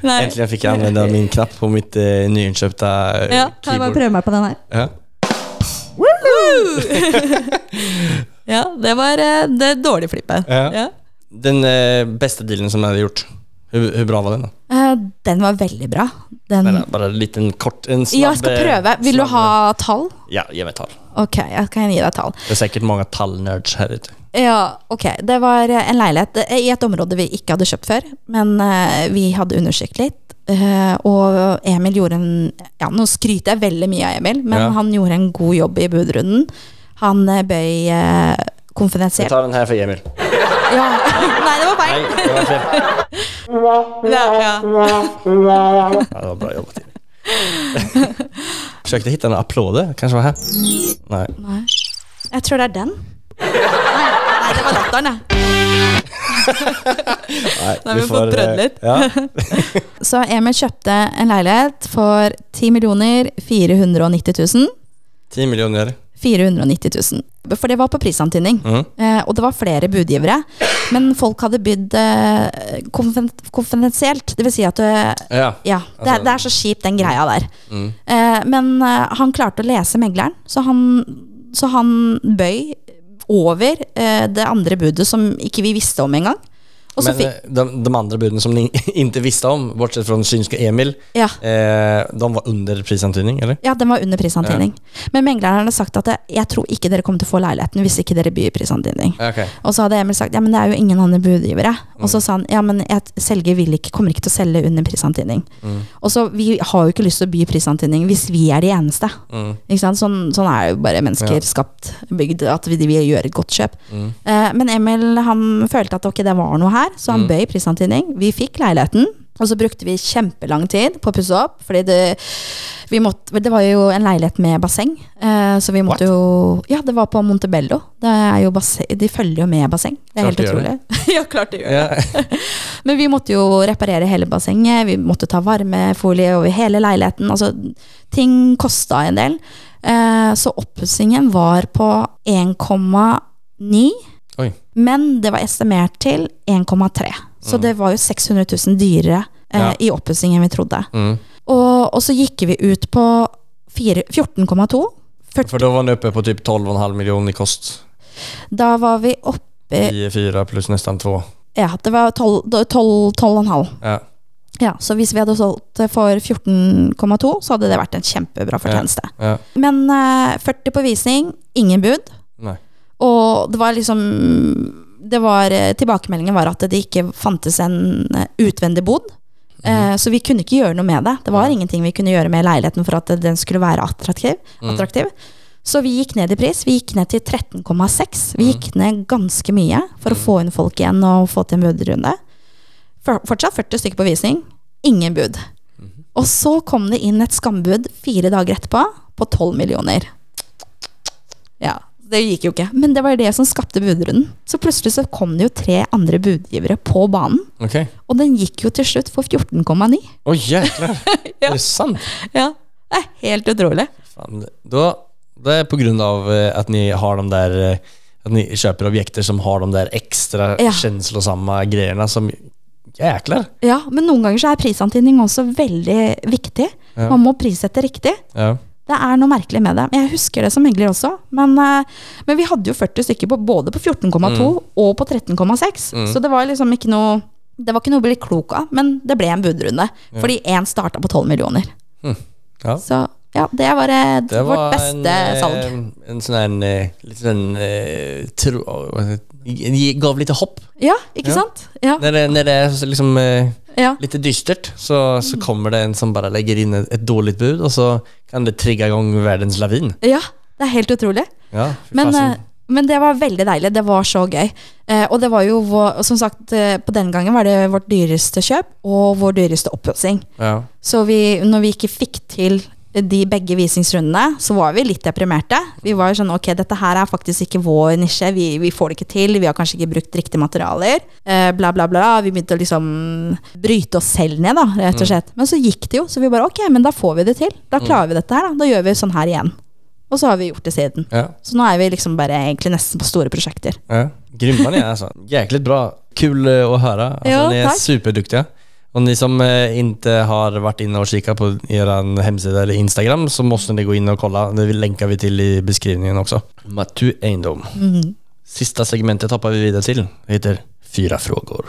Nei. Endelig fikk jeg anvende min knapp på mitt eh, nyinnkjøpte eh, Ja, kan jeg bare prøve meg på den her? Ja. (laughs) Ja, det var det dårlige flippet. Ja. Den beste dealen som jeg hade gjort, Hvor, hvor bra var den da? Uh, Den var veldig bra. Den, Bara, bara en liten kort, en snabb... jeg skal eh, prøve. Vil du ha tall? Ja, gi meg tall. Ok, jeg kan gi deg tall. Det er sikkert mange tallnerds her ute. Ja, ok. Det var eh, en leilighet eh, i et område vi ikke hadde kjøpt før, men uh, vi hadde undersøkt litt. Uh, og Emil gjorde en Ja, nå skryter jeg veldig mye av Emil, men Ja. han gjorde en god jobb i budrunden. Han eh, bøy konfidensielt. Jeg tar den her for Emil. Ja. (laughs) Nei, det var feil. feil! det var feil. (laughs) Ja, ja. Ja, det var bra jobbat Emil. (laughs) Försökte hitta en applåder, Kanskje var her. Nei. Nei. Jeg tror det er den. Nei, nei det var latteren, jeg. Nei, Nei, vi får prøvd eh, litt. Ja. Så Emil kjøpte en leilighet for 10 millioner 490 000. 10 miljoner. 490 000. For det var på prisantydning. Mm. Eh, og det var flere budgivere. Men folk hadde bydd eh, konfidensielt. Det vil si at du Ja. Ja, det, Altså- det er så kjipt, den greia der. Mm. Eh, men eh, han klarte å lese megleren, så han, så han bøy over eh, det andre budet som ikke vi visste om engang. Men eh, de, de andra buden som ni (laughs) inte visste om, bortsett från synska Emil, Ja. eh, de var under prisantydning, eller? Ja, den var under prisantydning. Men megleren hadde sagt at jeg tror ikke dere kommer til å få leiligheten hvis ikke dere byr prisantydning. Okay. Og så hadde Emil sagt ja, men det er jo ingen andre budgivere. Og så sa han ja, men jeg, selger vil ikke, kommer ikke til å selge under prisantydning. Mm. Og så vi har jo ikke lyst til å by prisantydning hvis vi er de eneste. Mm. Ikke sant? Sånn, sånn er jo bare mennesker Ja. skapt, bygd, at vi, vi gjør et godt kjøp. Mm. Eh, men Emil han følte at ok, det var noe her, så han Mm. bøy prisantydning. Vi fikk leiligheten. Og så brukte vi kjempelang tid på å pusse opp, fordi det, måtte, det var jo en leilighet med basseng. Eh, så vi måtte jo Ja, det var på Montebello. Det er jo basseng, de følger jo med basseng. Det er Klart helt utrolig. (laughs) ja, klart de gjør det. Ja. (laughs) Men vi måtte jo reparere hele bassenget, vi måtte ta varmefolie over hele leiligheten. Altså, ting kosta en del. Eh, så oppussingen var på 1,9, Oi. men det var estimert til 1,3. Så det var jo 600 000 dyrere eh, Ja. i oppussing enn vi trodde. Mm. Og, og, så gikk vi ut på 14,2. For da var den oppe på typ 12,5 millioner i kost. Da var vi oppe 10-4 pluss nesten 2. Ja, det var 12 12 12,5. Ja. Ja, så hvis vi hadde solgt for 14,2, så hadde det vært en kjempebra fortjeneste. ja. Men eh, 40 på visning, ingen bud. Og det var liksom det var, eh, tilbakemeldingen var at det ikke fantes en eh, utvendig bod. Eh, så vi kunne ikke gjøre noe med det. Det var ingenting vi kunne gjøre med leiligheten for at den skulle være attraktiv. attraktiv. Så vi gikk ned i pris. Vi gikk ned til 13,6. Vi gikk ned ganske mye for å få inn folk igjen og få til en budrunde. Fortsatt 40 stykker på visning. Ingen bud. Og så kom det inn et skambud fire dager etterpå på 12 millioner. Ja, det gikk jo ikke. Men det var det som skapte budrunden. Så plutselig så kom det jo tre andre budgivere på banen. Ok. Og den gikk jo til slutt for 14,9. Oj jäklar. Er det sant? Ja, det er helt utrolig. Fan, da, det er på grunn av at ni har de der At ni kjøper objekter som har de der ekstra Ja. känslosamma greiene som Jækler! Ja, men noen ganger så er prisantydning også veldig viktig. Ja. Man må prissette riktig. Ja. Det er noe merkelig med det. Jeg husker det som megler også. Men, eh, men vi hadde jo 40 stykker på, både på 14,2 og på 13,6. Så det var liksom ikke noe Det var ikke noe å bli klok av, men det ble en budrunde. Fordi én starta på 12 millioner. Ja. Så ja, det var, eh, Det var vårt beste en, eh, salg. En sånn en litt sånn eh, tro, gav litt hopp. Ja, ikke Ja. sant? Ja, Når det, når det liksom eh, ja. lite dystert så, så kommer det en som bare legger inn et, et dårlig bud og så kan det trigge i gang verdens lavin. ja det er helt utrolig. Ja, Men, eh, men det var veldig deilig. Det var så gøy. Eh, og det var jo som sagt, eh, på den gangen var det vårt dyreste kjøp og vår dyreste oppussing. ja. Så vi, når vi ikke fikk til de begge visningsrundene, så var vi litt deprimerte. Vi var jo sånn ok, dette her er faktisk ikke vår nisje, vi, vi får det ikke til, vi har kanskje ikke brukt riktige materialer. Eh, bla, bla, bla. Vi begynte å liksom bryte oss selv ned, da, rett og slett. Men så gikk det jo, så vi bare ok, men da får vi det til. Da klarer vi dette her, da. Da gjør vi sånn her igjen. Og så har vi gjort det siden. ja. Så nå er vi liksom bare egentlig nesten på store prosjekter. Ja, grymma ni er, alltså. Jäkligt bra. Kul å høre. Altså, Ja, ni er tack. Och ni som eh, inte har varit inne och kikat på er hemsida eller Instagram så måste ni gå in och kolla. Det länkar vi till i beskrivningen också. Matu Eindom. Sista segmentet hoppar vi vidare till. Det heter Fyra frågor.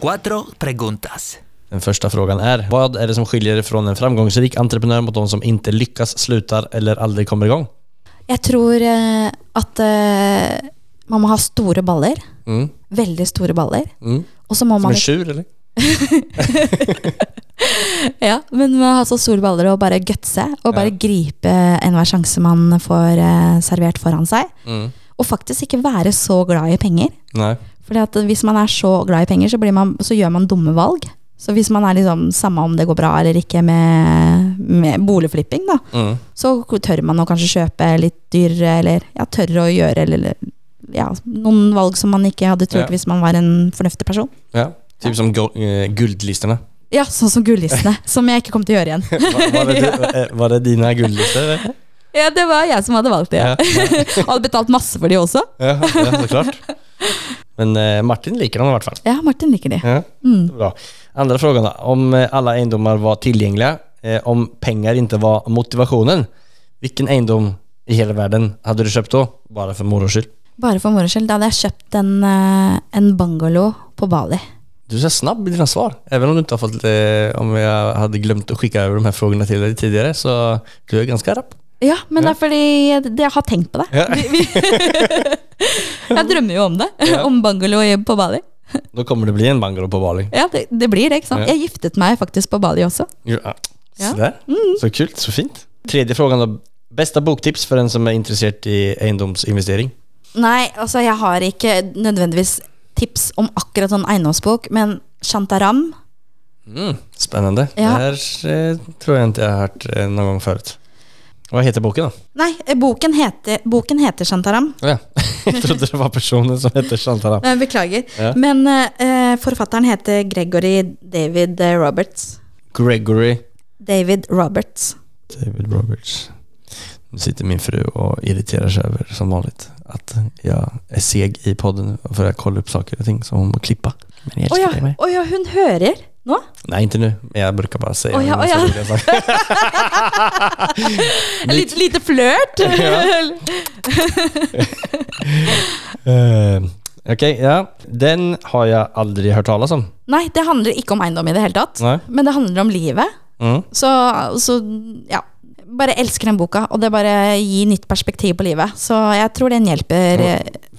Cuatro preguntas. Den första frågan är, vad är det som skiljer från en framgångsrik entreprenör mot de som inte lyckas, slutar eller aldrig kommer igång? Jeg tror eh, at eh, man må ha store baller. Mm. Veldig store baller. Mm. Og så må Som man en tjur eller? (laughs) Ja, men man må ha så store baller og bare gutse. Og bare gripe enhver sjanse man får eh, servert foran seg. Mm. Og faktisk ikke være så glad i penger. Nej. Fordi at hvis man er så glad i penger, så, blir man, så gjør man dumme valg. Så hvis man er liksom samme om det går bra eller ikke med, med boligflipping, da, Mm. så tør man å kanskje kjøpe litt dyrere, eller ja, tør å gjøre eller, ja, noen valg som man ikke hadde turt Ja. hvis man var en fornuftig person. Ja, typ som eh. Ja, sånn som gullistene, (laughs) som jeg ikke kom til å gjøre igjen. Var, det, du- (laughs) eh, var det dine guldlistor? Ja, det var jeg som hadde valgt det. Ja, (laughs) Hadde betalt masse for de også. ja, ja såklart. Men eh, Martin liker dem i hvert fall. Ja, Martin liker de. Ja, Mm. bra. Andra frågan då. Om alle alla egendomar var tillgängliga, eh, om pengar inte var motivationen, hvilken eiendom i hele verden hadde du kjøpt da, bare for moro skyld? Bare for moro skyld. Da hadde jeg kjøpt en, eh, en bungalow på Bali. Du er snabb i dina svar. Even om du ikke har fått, det, om jeg hadde glemt å sende over de her spørsmålene til deg tidligere, så du er ganske rapp. Ja, men Ja. det er fordi det- jeg har tenkt på det. Ja. Jeg drømmer jo om det. Ja. Om bungalow på Bali. (laughs) Då kommer det bli en bangalo på Bali. Ja, det, det blir det, ikke sant. Ja. Jeg giftet meg faktisk på Bali også. Ja. Ja. Sådär. Så kult. så fint. Tredje spørsmål, da. Beste boktips for den som er interessert i eiendomsinvestering? Nei, altså jeg har ikke nødvendigvis tips om akkurat sånn eiendomsbok, men Shantaram Mm, spennende. Ja. Det her eh, tror jeg ikke jeg har hørt eh, gang før. Vad heter boken da? Nei, eh, boken heter, boken heter Shantaram. Ja. (laughs) Jeg trodde det var personen som heter Shantaram. Beklager. Ja. Men uh, forfatteren heter Gregory David Roberts. Gregory David Roberts. David Roberts. Nå sitter min fru og irriterer seg over, som vanligt, at jeg er seg i podden for jeg kolla opp saker og ting som hun må klippe. Men oh, ja, med. å ja, hun hører nå? Nei, ikke nå. Jeg bruker bare å si Å ja, oh, ja. En. (laughs) Litt lite flørt? (laughs) uh, (laughs) ok, ja. Den har jeg aldri hørt talas om. Nei, det handler ikke om eiendom i det hele tatt. Nei. Men det handler om livet. Mm. Så, så ja. Bare elsker den boka, og det bare gir nytt perspektiv på livet. Så jeg tror den hjelper. eh, Eh,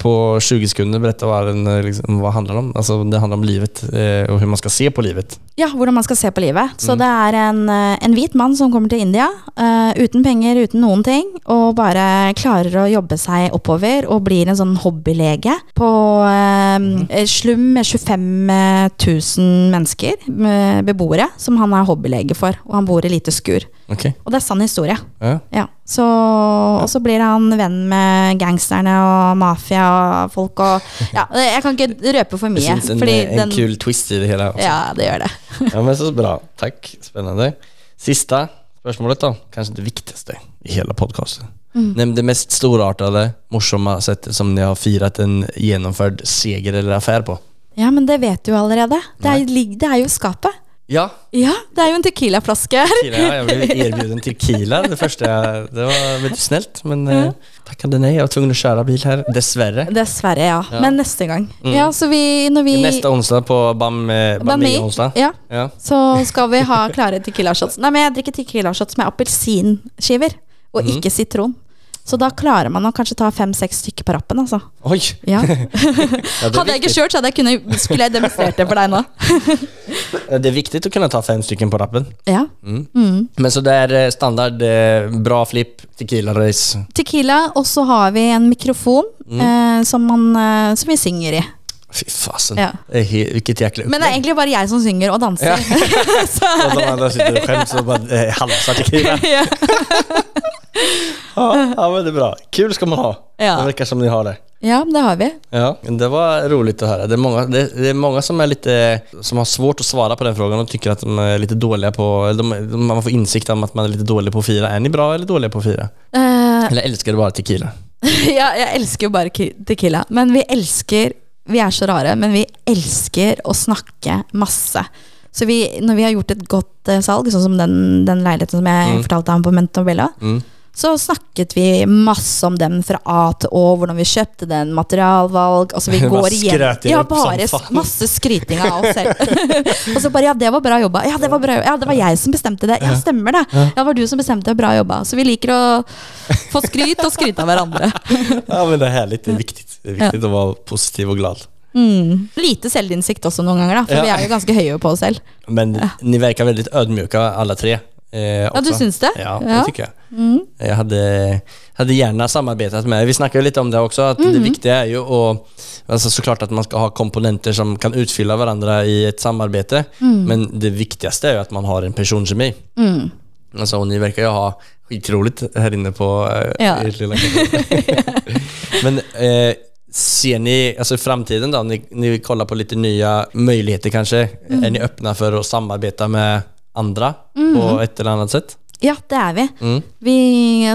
På 20 sekunder berätta vad den eh, liksom, vad handler om. Altså, det handler om livet og hvordan man skal se på livet. Ja, hvordan man skal se på livet. Så det er en, eh, en hvit mann som kommer til India, uh, uten penger, uten noen ting, og bare klarer å jobbe seg oppover og blir en sånn hobbylege på eh, slum med 25 000 mennesker, beboere, som han er hobbylege for. Og han bor i lite skur. Okay. Og det er sann historie. Ja. Ja, så, og så blir han venn med gangsterne og mafiafolk og (laughs) Ja, jeg kan ikke røpe for mye. finns en, fordi eh, en den- kul twist i det hele. Også. Ja, det gjør det. (laughs) Ja, men så bra. Takk. Spennende. Siste spørsmålet da. Kanskje det viktigste i hele podkasten. Mm. Nevn det mest storartede, morsomme settet som ni har feiret en gjennomført seger eller affære på. Ja, men det vet du allerede. Det er, det er jo skapet. Ja, Ja, det er jo en tequilaflaske her. tequila. Jag blev en tequila det første jeg, Det var veldig snelt, men eh, tackade nei. Jeg var tvungen å kjøre bil her. Dessverre. Dessverre, ja. Ja. Men neste gang. Mm. Ja, så vi, når vi Neste onsdag på Bam, eh, Bami, ja, Ja. så skal vi ha klare tequila-shots. Nei, men jeg drikker tequila-shots med appelsinskiver, og mm. ikke sitron. Så da klarer man å kanskje ta fem-seks stykker på rappen, altså. Oi! Ja. (laughs) Ja, (laughs) Hadde jeg ikke kjørt, så hadde jeg kunne, skulle jeg demonstrert det for deg nå. (laughs) det er viktig å kunne ta fem stykker på rappen. Ja. Mm. Mm. Men så det är eh, standard, eh, bra flipp, tequila-race. Tequila, og så har vi en mikrofon Mm. eh, som, man, eh, som vi synger i. Fy fasen. Ja. Hvilket jäkla Men det er egentlig bare jeg som synger og danser. Ja. så, Och de sitter du skäms så bare eh, halser tequila. ja. (laughs) Ja, men det er bra. Kul skal man ha. Ja. Det virker som ni har det. ja, det har vi. Ja, det var roligt å høre. Det er många, det, det är många som är lite som har svårt å svare på den frågan og tycker att de är lite dåliga på, eller de, de, man får insikt om at man er litt dålig på å fira. Er ni bra eller dåliga på å fira? Uh, Eller elsker du bare tequila? (laughs) ja, jeg elsker jo bare tequila. Men vi elsker Vi er så rare, men vi elsker å snakke masse. Så vi, når vi har gjort et godt eh, salg, sånn som den, den leiligheten som jeg Mm. fortalte om på Mentovilla, Mm. Så snakket vi masse om dem fra A til Å, hvordan vi kjøpte den, materialvalg altså vi (laughs) går igjen. Ja, bare masse skryting av oss selv. (laughs) (laughs) og så bare Ja, det var bra jobba. Ja, det var bra Ja, det var jeg som bestemte det. Ja, stemmer det. Ja, det var du som bestemte det. Bra jobba. Så vi liker å få skryt og skryte av hverandre. Ja, men det er Det er viktig Det är viktigt å være positiv og glad. Mm. Lite selvinnsikt også noen ganger, da, for Ja. vi er jo ganske høye på oss selv. Men ni virker veldig ödmjuka alle tre. Eh, Ja, du syns det? Ja, Ja. det tycker jag. Mm. Jag hade, hade gärna samarbetat med Vi snackade jo lite om det också, att Mm. det viktiga är ju att, alltså såklart att man ska ha komponenter som kan utfylla varandra i ett samarbete. Men det viktigaste är ju att man har en personkemi. Mm. Alltså, och ni verkar ju ha skitroligt här inne på eh, Ja. (laughs) Men eh, ser ni, alltså framtiden då, ni, ni kollar på lite nya möjligheter kanske? Är ni öppna för att samarbeta med andra på et eller annet sett? Ja, det er vi. Mm. vi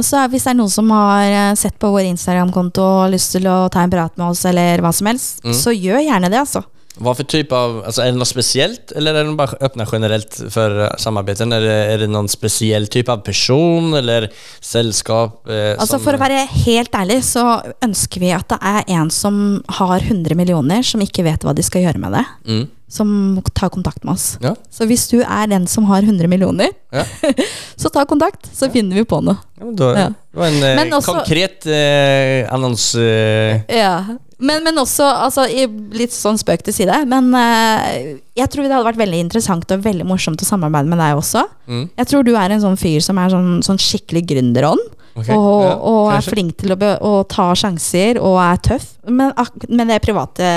så er, hvis det er noen som har eh, sett på vår Instagram-konto og lyst til å ta en prat med oss, eller hva som helst, så gjør gjerne det, altså. Vad for type av, altså Er det noe spesielt, eller er det bare åpna generelt for eh, Er, er det, noen det type speciell typ av person eller selskap? Eh, Altså For å være helt ærlig, så ønsker vi at det er en som har 100 millioner, som ikke vet hva de skal gjøre med det, mm. som tar kontakt med oss. Ja. Så hvis du er den som har 100 millioner, Ja. (laughs) så ta kontakt, så finner vi på noe. Ja, men da, Ja. Det var en eh, også- konkret eh, annons... Eh, Ja, men, men også altså, litt sånn spøk til side. Men uh, jeg tror det hadde vært veldig interessant og veldig morsomt å samarbeide med deg også. mm. Jeg tror du er en sånn fyr som er sånn, sånn skikkelig gründerånd. Okay. Og, ja, og er flink til å, be, å ta sjanser og er tøff. Men, men det private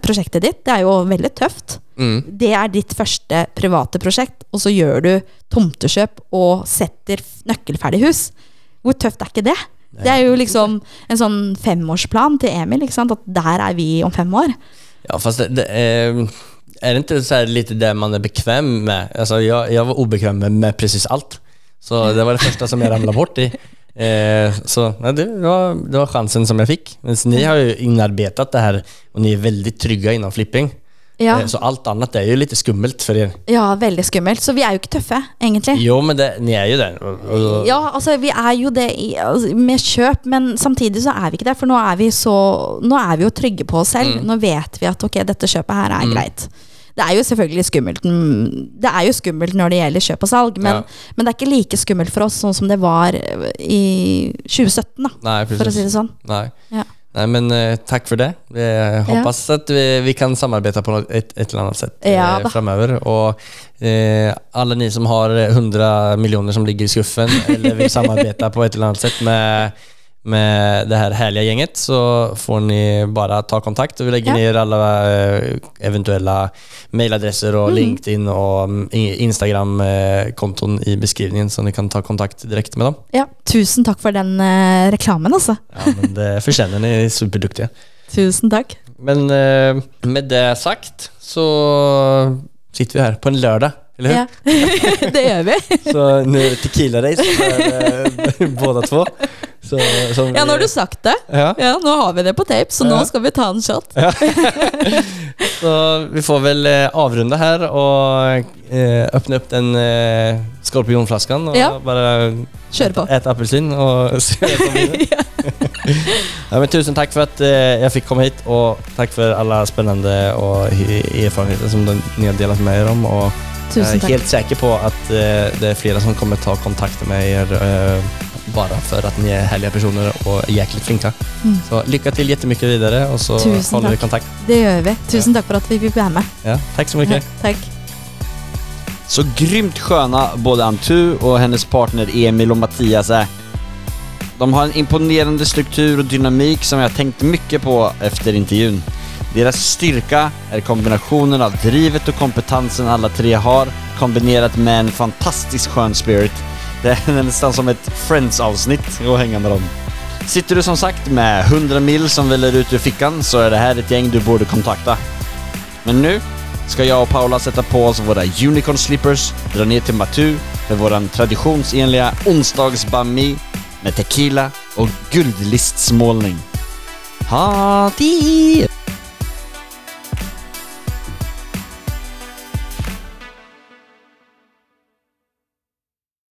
prosjektet ditt, det er jo veldig tøft. Mm. Det er ditt første private prosjekt, og så gjør du tomtekjøp og setter nøkkelferdig hus. Hvor tøft er ikke det? Det er jo liksom en sånn femårsplan til Emil. At der er vi om fem år. Ja, fast det, det, er, er det ikke så lite det man er bekvem med? Altså, jeg, jeg var ubekvem med, med presis alt Så det var det første som jeg ramla bort i. Eh, så nei, det, var, det var sjansen som jeg fikk. Men ni har jo innarbeidet det her, og ni er veldig trygge innom flipping. Ja. Eh, Så alt annet er jo litt skummelt för er. Ja, veldig skummelt. Så vi er jo ikke tøffe, egentlig. Jo, men det, ni er jo det. Ja, altså vi er jo det i, altså, med kjøp, men samtidig så er vi ikke det. For nå er vi, så, nå er vi jo trygge på oss selv. Nå vet vi at ok, dette kjøpet her er greit. Det er jo selvfølgelig skummelt mm, Det er jo skummelt når det gjelder kjøp og salg, men, Ja. men det er ikke like skummelt for oss sånn som det var i 2017, da, Nei, for å si det sånn. Nei. Ja. Nej, men uh, takk for det. Jag hoppas at vi, vi kan samarbeide på et, ett, ett eller annet sett eh, Ja, då. framover. Og eh, alle ni som har 100 miljoner som ligger i skuffen (laughs) eller vil samarbeide på et eller annet sett med, med det här härliga gänget så får ni bara ta kontakt og vi lägger Ja. ner alla eh, eventuella mailadresser och LinkedIn och mm, Instagram-konton i beskrivningen så ni kan ta kontakt direkte med dem. Ja, tusen takk for den uh, reklamen, altså. Ja, men det (laughs) förtjänar ni, superduktige superduktiga. Tusen takk. Men uh, med det sagt så sitter vi her på en lørdag. eller hur? Ja, (laughs) det gjør vi. (laughs) Så nu er det tequila-race för uh, båda två. Så, vi, Ja, nå har du sagt det. Ja, Ja, nå har vi det på tape, så Ja. nå skal vi ta en shot. (laughs) så vi får vel avrunde her og och eh, öppna upp den eh, skorpionflaskan og Ja. bara Kjør på. et appelsin og (laughs) se (laughs) ja, men Tusen takk for at eh, jeg fikk komme hit og takk for alle spennende og erfaringer erfarenheter som dere har delt med dere om. Og jeg er helt sikker på at eh, det er flere som kommer ta kontakt med dere. eh, bara för att ni är härliga personer och jäkligt flinka. Mm. Så lycka till jättemycket vidare och så Tusen håller vi tack. kontakt. Det gjør vi. Tusen takk for at vi fikk være med. Ja, tack så mycket. Ja, takk. Så grymt sköna både Antu och hennes partner Emil och Mattias är. De har en imponerande struktur och dynamik som jag tänkt mycket på efter intervjun. Deras styrka är kombinationen av drivet och kompetensen alla tre har kombinerat med en fantastisk skön spirit. Det (laughs) är nästan som ett Friends-avsnitt att hänga med dem. Sitter du som sagt med 100 mil som väller ut ur fickan så är det här ett gäng du borde kontakta. Men nu ska jag och Paula sätta på oss våra Unicorn Slippers, dra ner till Matu med våran traditionsenliga onsdagsbammi med tequila och guldlistsmålning. Ha det!